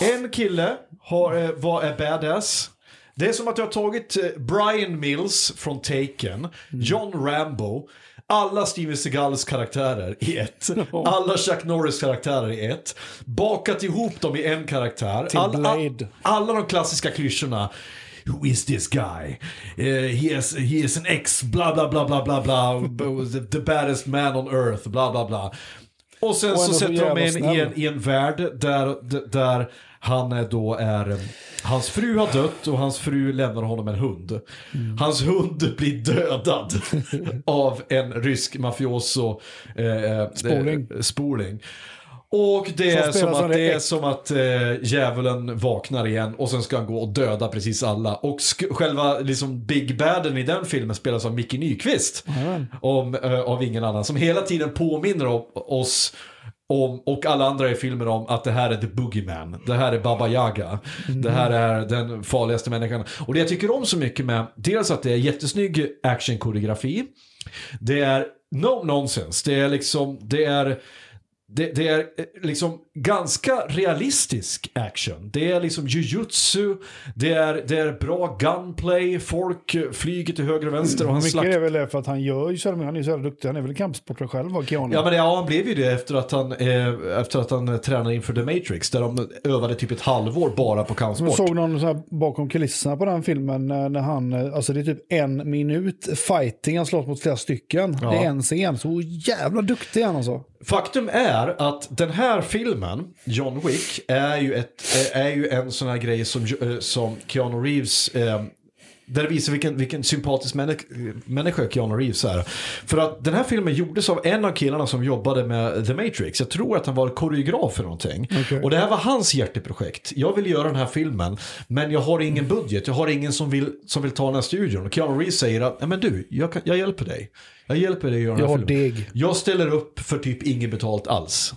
En kille har, eh, var, är badass. Det är som att jag har tagit eh, Brian Mills från Taken, Mm. John Rambo, alla Steven Seagals karaktärer i ett, alla Chuck Norris karaktärer i ett, bakat ihop dem i en karaktär. Till Blade. alla de klassiska klyschorna. Who is this guy? Eh, he, is, he is an ex, bla bla bla bla bla bla, the baddest man on earth, bla bla bla. Och sen Och så sätter de in i en, i en värld där, där han är då är, eh, hans fru har dött och hans fru lämnar honom en hund. Mm. Hans hund blir dödad av en rysk mafioso eh, Spoling. Eh, spoling. Och det Som är som, av att, det är som att eh, djävulen vaknar igen och sen ska han gå och döda precis alla. Och själva liksom Big Baden i den filmen spelas av Micke Nyqvist. Om, eh, av ingen annan. Som hela tiden påminner om, oss om, och alla andra i filmen om att det här är the boogeyman. Det här är Baba Yaga. Det här är den farligaste människan. Och det jag tycker om så mycket med, dels att det är jättesnygg actionkoreografi. Det är no nonsense. Det är liksom, det är det, det är eh, liksom ganska realistisk action. Det är liksom jujutsu, det är, det är bra gunplay, folk flyger till höger och vänster och han Mycket är väl det för att han gör ju så han är ju så jävla duktig. Han är väl kampsportare själv, var Keanu. Ja men ja, han blev ju det efter att han, eh, efter att han eh, tränade inför The Matrix. Där de övade typ ett halvår bara på Jag kampsport. såg någon så här bakom kulisserna på den filmen eh, när han, eh, alltså det är typ en minut fighting, han slåss mot flera stycken. Det är en scen, så jävla duktig han alltså. Faktum är att den här filmen, John Wick, är ju, ett, är ju en sån här grej som, eh, som Keanu Reeves eh, där det visar vilken, vilken sympatisk människa, Keanu Reeves är. För att den här filmen gjordes av en av killarna som jobbade med The Matrix. Jag tror att han var koreograf för någonting. Okej. Och det här var hans hjärteprojekt. Jag vill göra den här filmen, men jag har ingen budget. Jag har ingen som vill, som vill ta den här studion. Och Keanu Reeves säger att, "Nej, men du, jag, kan, jag hjälper dig. Jag hjälper dig att göra den här filmen. Jag ställer upp för typ inget betalt alls.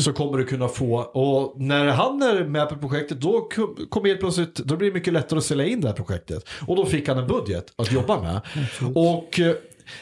Så kommer du kunna få, och när han är med på projektet då kom- kommer helt plötsligt, då blir det mycket lättare att sälja in det här projektet. Och då fick han en budget att jobba med. Och eh,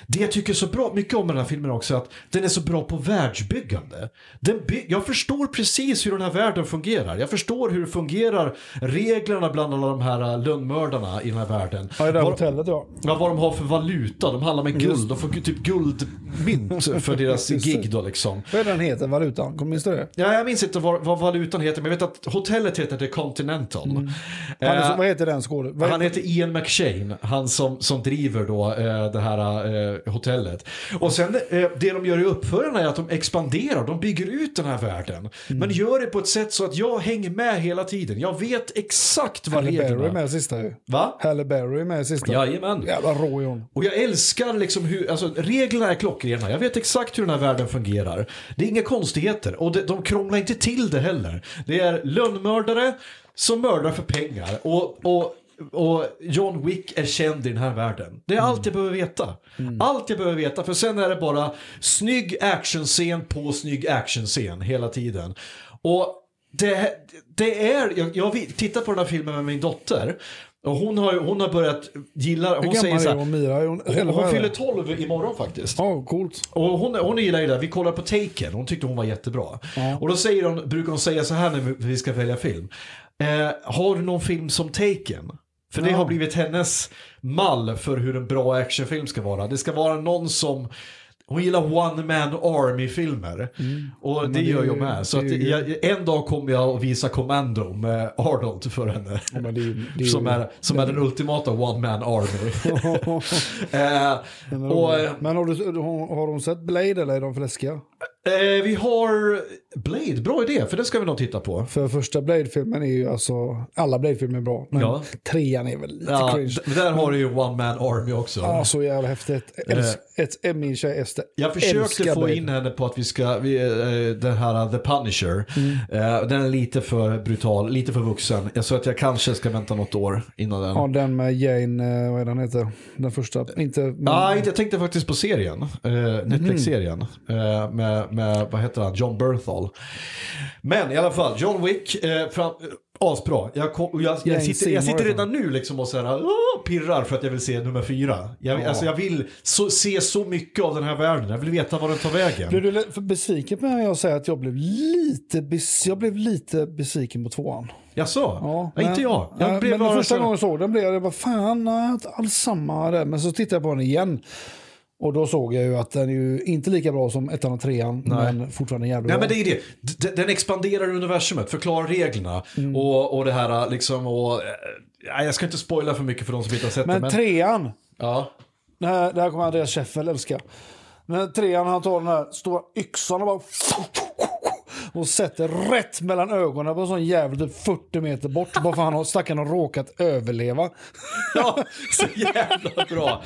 det jag tycker så bra, mycket om den här filmen också, är att den är så bra på världsbyggande. By- jag förstår precis hur den här världen fungerar. Jag förstår hur det fungerar, reglerna bland alla de här eh, lönnmördarna i den här världen. Ja, det där Vad- hotellet ja. Ja, vad de har för valuta. De handlar med guld. De får typ guldmynt för deras Just gig då liksom. Vad är den heter, valutan? Kommer minns du det? Ja, jag minns inte vad, vad valutan heter, men jag vet att hotellet heter The Continental. Han är, så- Eh, vad heter den skådespelaren? Han heter Ian McShane, han som, som driver då eh, det här eh, hotellet. Och sen eh, det de gör i uppförarna är att de expanderar, de bygger ut den här världen. Men gör det på ett sätt så att jag hänger med hela tiden. Jag vet exakt vad Halle Berry är reglerna... med sista ju. Va? Halle Berry är med sista. Jajamän. Jävla rå är hon. Och jag älskar liksom hur, alltså reglerna är klockrena. Jag vet exakt hur den här världen fungerar. Det är inga konstigheter och de, de krånglar inte till det heller. Det är lönnmördare som mördar för pengar och, och, och John Wick är känd i den här världen. Det är allt jag behöver veta. Allt jag behöver veta för sen är det bara snygg actionscen på snygg actionscen hela tiden. Och det, det är, jag, jag tittar på den här filmen med min dotter och hon har, hon har börjat gilla, hon säger så är här, hon? Mira? Hon, hon, hon fyller 12 imorgon faktiskt. Ja, coolt. Och hon, hon gillar ju det. Vi kollar på Taken. Hon tyckte hon var jättebra. Ja. Och då säger hon, brukar hon säga så här när vi ska välja film. Eh, har du någon film som Taken? För det har blivit hennes mall för hur en bra actionfilm ska vara. Det ska vara någon som hon gillar One Man Army-filmer. Och det, Mm. det gör jag med. Så att jag, en dag kommer jag att visa Commando med Arnold för henne. Ja, det det som är, som är den ultimata One Man Army. eh, Men, och, men har, du, har hon sett Blade eller är de fläskiga? Eh, vi har Blade, bra idé, för det ska vi nog titta på. För första Blade-filmen är ju alltså, alla Blade-filmer är bra, men Ja. trean är väl lite Ja, cringe. där har du ju One Man Army också. Ja, så jävla häftigt. Älsk, ett, min tjej Ester Jag försökte få Blade. in henne på att vi ska, vi, eh, den här uh, The Punisher, eh, den är lite för brutal, lite för vuxen. Jag sa att jag kanske ska vänta något år innan den. Ja, den med Jane, eh, vad är den heter? Den första, inte... Men, Ah, jag tänkte faktiskt på serien, eh, Netflix-serien, eh, med, med, vad heter han, John Berthal. Men i alla fall, John Wick, eh, fram, asbra. Jag, kom, jag, jag, sitter, jag sitter redan nu liksom och så här, pirrar för att jag vill se nummer fyra. Jag, Ja. alltså, jag vill så, se så mycket av den här världen, jag vill veta var den tar vägen. Blev du besviken på när jag säger att jag blev lite, bes, jag blev lite besviken på tvåan? Jaså? Ja, Ja, inte jag. jag blev men bara första så- gången jag såg den blev jag bara fan, nej, inte alls samma där. Men så tittade jag på den igen. Och då såg jag ju att den är ju inte lika bra som ettan och trean, men fortfarande jävligt Nej bra. men det är det. Den expanderar universumet, förklarar reglerna Mm. och, och det här liksom och... eh, Nej, jag ska inte spoila för mycket för de som inte har sett det. men Men, trean, ja. det här, det här kommer Andreas Scheffel älska. När trean han tar den här stora yxan och bara och sätter rätt mellan ögonen på en sån jävel typ 40 meter bort. Bara för han har stackaren har råkat överleva. ja, så jävla bra.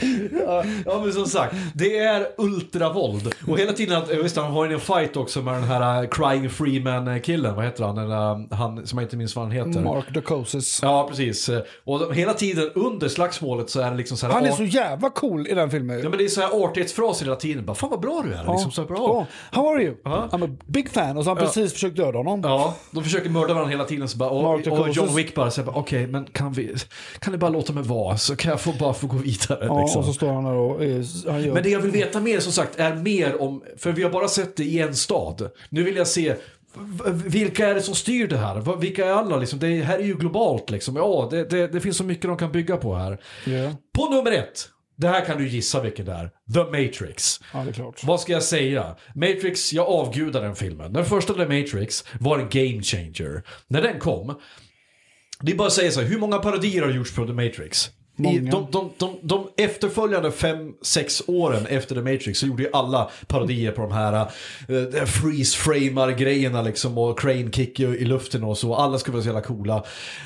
Ja, ja, men som sagt, det är ultravåld. Och hela tiden, att- visst han har en fight också med den här uh, Crying Freeman-killen, vad heter han? Den, uh, han som jag inte minns vad han heter. Mark Dacosis. Ja, precis. Och hela tiden under slagsmålet så är det liksom så här... Han är så jävla cool i den filmen. Ja men det är så här artighetsfraser hela tiden. Bara, fan vad bra du är. Liksom, så här, bra. Ja. How are you? Ja. I'm a big fan. Och så han precis försökt döda honom. Ja, de försöker mörda varandra hela tiden. Så bara, och, och John Wick bara säger okej, men kan, vi, kan ni bara låta mig vara så kan jag få, bara få gå vidare. Ja, liksom. och så står han där och är, han gör... Men det jag vill veta mer som sagt är mer om, för vi har bara sett det i en stad. Nu vill jag se, vilka är det som styr det här? Vilka är alla liksom? Det här är ju globalt liksom. Ja, det, det, det finns så mycket de kan bygga på här. Ja. På nummer ett, det här kan du gissa vilken det är. The Matrix. ja, det är klart. Vad ska jag säga? Matrix, jag avgudar den filmen. Den första The Matrix var en game changer. När den kom, det är bara att säga så här, hur många parodier har gjorts på The Matrix? I, de, de, de, de efterföljande fem, sex åren efter The Matrix så gjorde ju alla parodier på de här uh, freeze framar grejerna liksom och crane kick i, i luften och så. Alla skulle vara så jävla coola.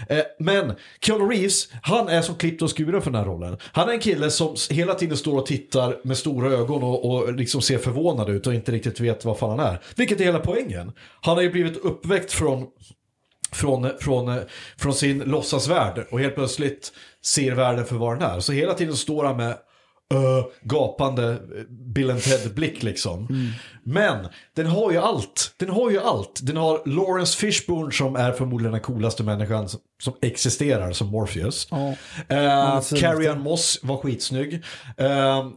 Eh, men Keanu Reeves, han är som klippt och skuren för den här rollen. Han är en kille som hela tiden står och tittar med stora ögon och, och liksom ser förvånad ut och inte riktigt vet vad fan han är. Vilket är hela poängen. Han har ju blivit uppväckt från från, från, från sin låtsasvärld och helt plötsligt ser världen för vad den är. Så hela tiden står han med ö, gapande eh, Bill Ted-blick liksom. Men den har ju allt. Den har ju allt. Den har Lawrence Fishburne som är förmodligen den coolaste människan som, som existerar som Morpheus. Är fin. Carrie Ann Moss var skitsnygg. Eh,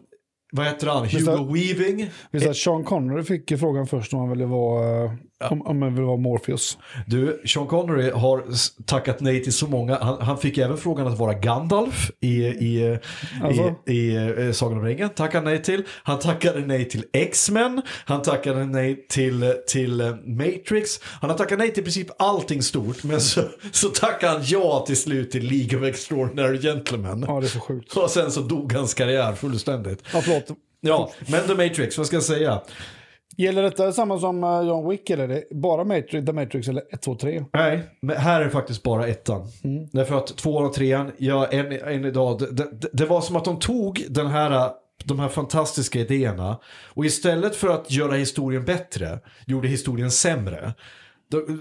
vad heter han? Hugo Weaving. Visst att Sean Connery fick frågan först om han ville vara, om, om han ville vara Morpheus. Du, Sean Connery har tackat nej till så många. Han, han fick även frågan att vara Gandalf i, i, Alltså? i, i eh, Sagan om ringen. Tackade nej till. Han tackade nej till X-Men. Han tackade nej till, till eh, Matrix. Han har tackat nej till i princip allting stort. Men så, så tackade han ja till slut till League of Extraordinary Gentlemen. Ja, det är så sjukt. Och sen så dog hans karriär fullständigt. Ja, förlåt. Ja, men The Matrix, vad ska jag säga? Gäller detta samma som eh, John Wick eller det bara Matrix, The Matrix eller 1, 2, 3? Nej, men här är det faktiskt bara ettan. Mm. Därför att tvåan och trean, ja, än, än idag, det, det, det var som att de tog den här, de här fantastiska idéerna och istället för att göra historien bättre, gjorde historien sämre.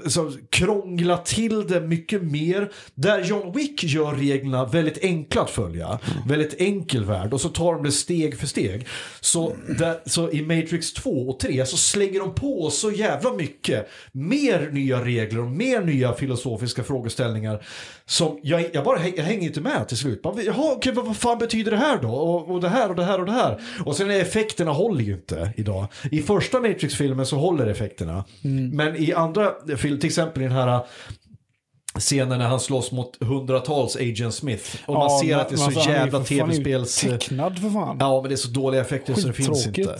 Så, krångla till det mycket mer. Där John Wick gör reglerna väldigt enkla att följa. Väldigt enkel värld och så tar de det steg för steg. Så, där, så i Matrix 2 och 3 så slänger de på så jävla mycket mer nya regler och mer nya filosofiska frågeställningar. Som jag, jag bara jag hänger inte med till slut. Bara, Jaha, okej, vad, fan betyder det här då? Och, och det här och det här och det här. Och sen är effekterna håller ju inte idag. I första Matrix-filmen så håller effekterna. Men i andra film, till exempel i den här scenen när han slåss mot hundratals Agent Smith. Och man ser att det är så alltså, jävla tv-spels... Tecknad för fan. Ja, men det är så dåliga effekter så det finns inte.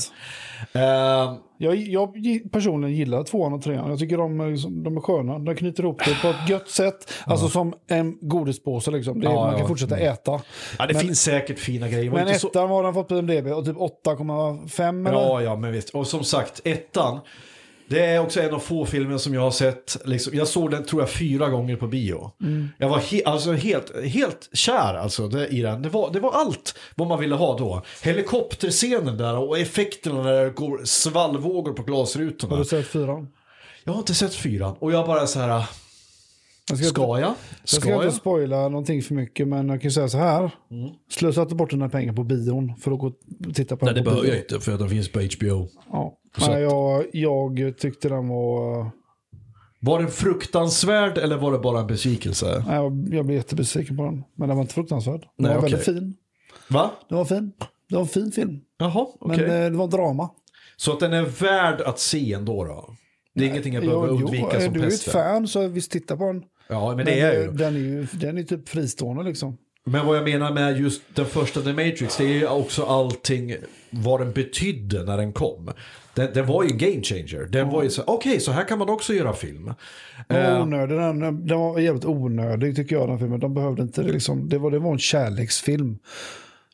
Eh, Jag, jag personligen gillar tvåan och trean. Jag tycker de, är liksom- de är sköna. De knyter ihop det på ett gött sätt. Alltså som en godispåse liksom. Det är, Ja, man kan ja. Mm. fortsätta äta. ja, det Men- finns säkert fina grejer. Men inte så- ettan var den fått på IMDB och typ 8,5 eller? Ja, ja, men visst. Och som sagt, ettan. Det är också en av få filmer som jag har sett. Liksom, jag såg den tror jag fyra gånger på bio. Jag var he alltså, helt, helt kär alltså, det, i den. Det var, det var allt vad man ville ha då. Helikopterscenen där och effekterna när det går svallvågor på glasrutorna. Har du sett fyran? Jag har inte sett fyran och jag bara så här. Jag ska, Ska jag? jag Ska ska jag? inte spoila någonting för mycket, men jag kan säga så här. Slösa inte bort dina pengar på bion för att gå och titta på Nej det den på behöver bio. jag inte för att den finns på HBO. Ja. Nej, jag, jag tyckte den var... Var den fruktansvärd eller var det bara en besvikelse? Nej, jag, jag blev jättebesviken på den. Men den var inte fruktansvärd. Den Nej, var okej. väldigt fin. Va? Den var fin. Det var en fin film. Jaha, okej. Men eh, det var drama. Så att den är värd att se ändå då? Det är ingenting jag behöver jo, undvika är som du är ett pesten? fan så visst titta på den. Ja, men det är jag eh, ju. Den är ju den är typ fristående liksom. Men vad jag menar med just den första The Matrix, det är ju också allting vad den betydde när den kom. Den, den var ju game changer. Den var ju så, okej, så här kan man också göra film. Den Eh, onödig. Den, den var jävligt onödig tycker jag den filmen. De behövde inte det liksom. Det var, det var en kärleksfilm.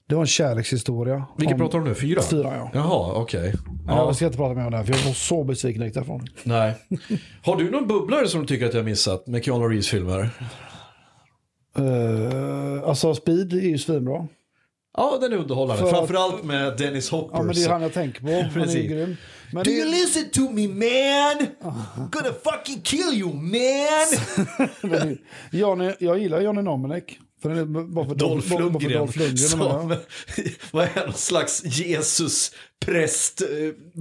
Det var en kärlekshistoria. vilken pratar du om nu? Fyra? Fyra, ja. Jaha, okej. Ja. Ja, Jag ska inte prata mer om den för jag var så besviken direkt därifrån. nej. Har du någon bubblare som du tycker att jag missat med Keanu Reeves filmer? Uh, alltså Speed är ju svinbra. Ja, den är underhållande. För att- Framförallt med Dennis Hopper. Ja men det är han jag tänker på. Han är ju grym. Men Do det, you listen to me man? I'm gonna fucking kill you man! Johnny, jag gillar Johnny Nominic. För den är bara för Dolph bara för Lundgren. Dolph Lundgren. som, vad är någon slags Jesus präst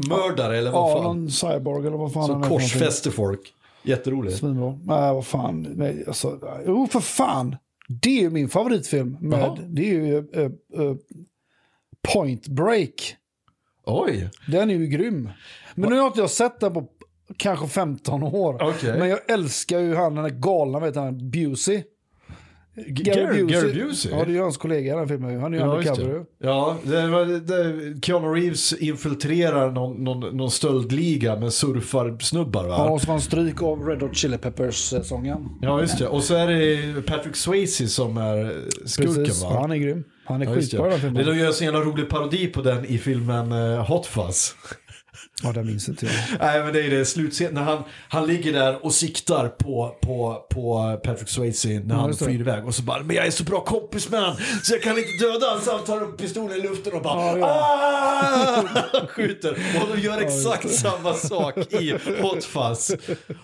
mördare eller vad Ja, fan? någon cyborg eller vad fan Som korsfäster folk. Jätteroligt. Svinbra. Nej, vad fan. Nej, alltså, jo, för fan. Det är ju min favoritfilm. Med, det är ju eh, eh, Point Break. Oj. Den är ju grym. Men nu har inte jag sett den på kanske 15 år. Okej. Men jag älskar ju han, den där galna, vet han, Busey. Gary Gary Busey? Ja, det är ju hans kollega i den filmen. Han är ju Ja, undercover. Ja, det, var- det, Keanu Reeves infiltrerar någon, någon, någon stöldliga med surfarsnubbar va? Ja, och så får han stryk av Red Hot Chili Peppers-sången. Ja, just det. Och så är det Patrick Swayze som är skurken Precis. va? Ja, han är grym. Han är Ja, skitbra den filmen. Det gör en så jävla rolig parodi på den i filmen eh, Hot Fuzz. Ja, den minns inte jag. Nej men det är det slutscenen när han, han ligger där och siktar på, på, på Patrick Swayze när han det. flyr iväg och så bara Men jag är så bra kompis med han så jag kan inte döda honom så han tar upp pistolen i luften och bara Ja, ah! skjuter och de gör exakt samma sak i Hot Fuzz.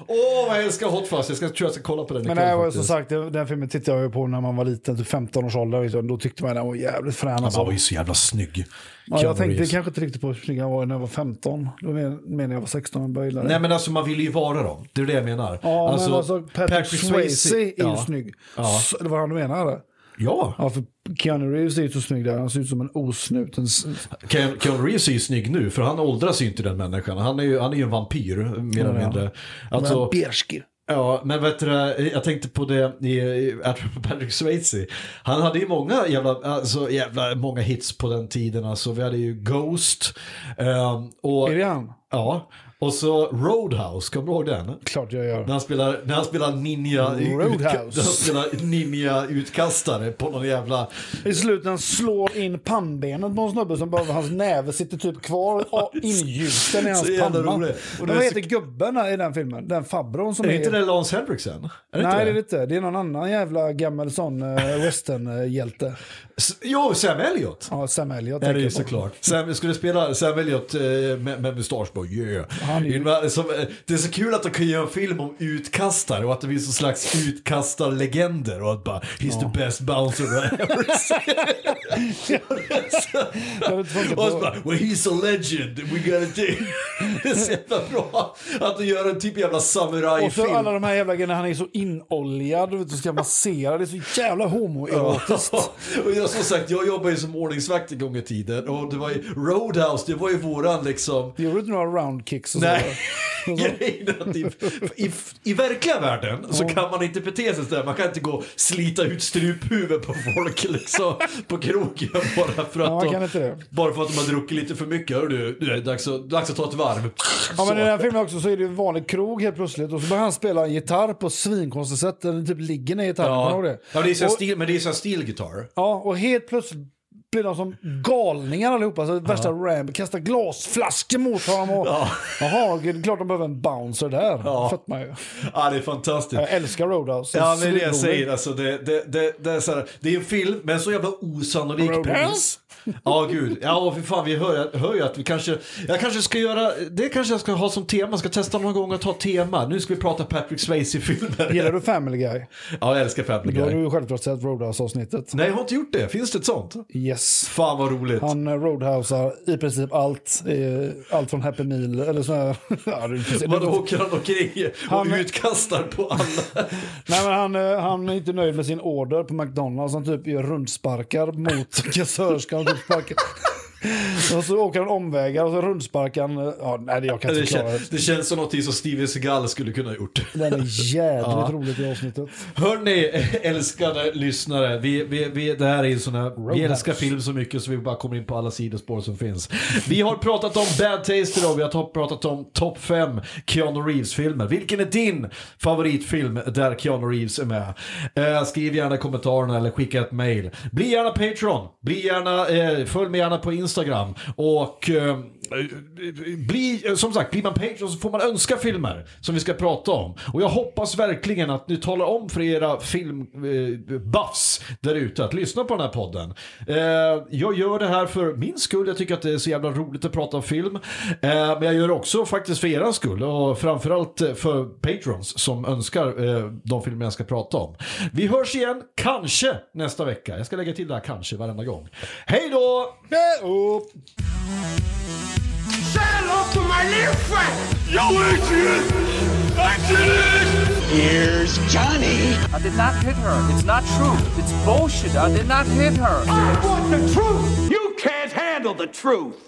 Åh vad jag älskar Hot Fuzz, jag ska, tror jag ska kolla på den Men det faktiskt. som sagt, den filmen tittade jag på när man var liten, typ 15 års ålder. Liksom. Då tyckte man den var jävligt frän. Han Alltså. var ju så jävla snygg. Ja, jag tänkte kanske inte riktigt på hur snygg han var när jag var 15. Då men- menar jag var 16 och det. Nej men alltså man vill ju vara dem, det är det jag menar. Ja, men alltså Patrick, Swayze är ju snygg. Ja. Så, det var han du menar? Eller? Ja, Ja, för Keanu Reeves är ju så snygg där. Han ser ut som en osnuten... s- Keanu Keanu Reeves är ju snygg nu, för han åldras ju inte den människan. Han är ju, han är ju en vampyr, mer eller mindre. Alltså. Ja, men vet du, jag tänkte på det i, i Patrick Swayze. Han hade ju många jävla, alltså, jävla många hits på den tiden. Alltså, vi hade ju Ghost. ehm, och, Är det han? Ja, och så Roadhouse, kommer du ihåg den? Klart jag gör. När han spelar, när han spelar ninja, Roadhouse. när han spelar ninja utkastare på någon jävla... I slutändan slår in pannbenet på en snubbe som bara hans näve sitter typ kvar ingjuten i hans Så panna. roligt. Och vad heter gubben i den filmen? Den farbrorn som Är är... inte det Lance Henriksen? Nej, inte det är det inte. Det är någon annan jävla gammal sån uh, western-hjälte. Jo, Sam Elliot. Ja, Sam Elliot. Ja, det är på. såklart. Sam, skulle spela Sam Elliot eh, med, med mustasch bara yeah. Han är som, eh, det är så kul att de kan göra en film om utkastare och att det finns en slags utkastarlegender och att bara he's the best bouncer I ever seen. Och så bara well he's a legend we gotta do. det är så jävla bra att de gör en typ jävla Och så samurajfilm. alla de här jävla grejerna, han är så inoljad, du ska massera, det är så jävla homoerotiskt. och jag som sagt, jag jobbade ju som ordningsvakt en gång i tiden och det var ju Roadhouse, det var ju våran liksom Gjorde du några roundkicks och Nej, så? är att i, i, verkliga världen så kan man inte bete sig sådär. Man kan inte gå och slita ut struphuvud på folk liksom på krogen bara för att, Ja, de, det. bara för att de har druckit lite för mycket. Hör du, det är dags att, dags att ta ett varv. Ja, men i den här filmen också så är det en vanlig krog helt plötsligt och så börjar han spela en gitarr på svinkonstigt sätt. Den typ ligger ner i gitarren. Ja, det? ja det är stil, men det är så här stilgitarr. Ja, och helt plötsligt blir de som galningar allihopa. Så värsta Ram kastar glasflaskor mot honom. Och, Jaha, det är klart de behöver en bouncer där. Ja. Man ju. Ja, det är fantastiskt. Jag älskar Roadhouse. Ja, men det jag säger, alltså, det, det, det, det, är så här, det är en film med så jävla osannolik premiss. Ja, gud. Ja, för fan, vi hör, hör ju att vi kanske, jag kanske ska göra, det kanske jag ska ha som tema, ska testa någon gång att ta tema. Nu ska vi prata Patrick Swayze-filmer. Gillar du Family Guy? Ja, jag älskar Family Då har Guy. du självklart sett Roadhouse-avsnittet. Nej, jag har inte gjort det. Finns det ett sånt? Yes. Fan vad roligt. Han eh, roadhousear i princip allt. eh, Allt från Happy Meal eller så här. Ja. Vadå åker han omkring och Han- utkastar på alla? Nej, men han, eh, han är inte nöjd med sin order på McDonalds. Han typ gör rundsparkar mot kassörskan. Och Typ sparkar. och så åker han omvägar och så rundsparkar han. eh, Ja, nej, jag kan inte Det, förklara. kän, det känns som något som Steven Seagal skulle kunna ha gjort. Den är jävligt roligt i avsnittet. Hörni, älskade lyssnare. Vi, vi, vi, det här är sån här, vi älskar film så mycket så vi bara kommer in på alla sidospår som finns. Vi har pratat om Bad Taste idag, vi har pratat om topp 5 Keanu Reeves-filmer. Vilken är din favoritfilm där Keanu Reeves är med? Eh, skriv gärna i kommentarerna eller skicka ett mail. Bli gärna Patreon, bli gärna, eh, följ mig gärna på Instagram Instagram. Och eh, bli, som sagt, blir man Patreon så får man önska filmer som vi ska prata om. Och jag hoppas verkligen att ni talar om för era filmbuffs eh, där ute att lyssna på den här podden. Eh, jag gör det här för min skull, jag tycker att det är så jävla roligt att prata om film. Eh, men jag gör det också faktiskt för er skull och framförallt för patrons som önskar eh, de filmer jag ska prata om. Vi hörs igen, kanske nästa vecka. Jag ska lägga till det här kanske varenda gång. Hej då! Hej upp! Say hello to my little friend! Yo, Adrian! Adrian! Here's Johnny. I did not hit her. It's not true. It's bullshit. I did not hit her. I want the truth! You can't handle the truth!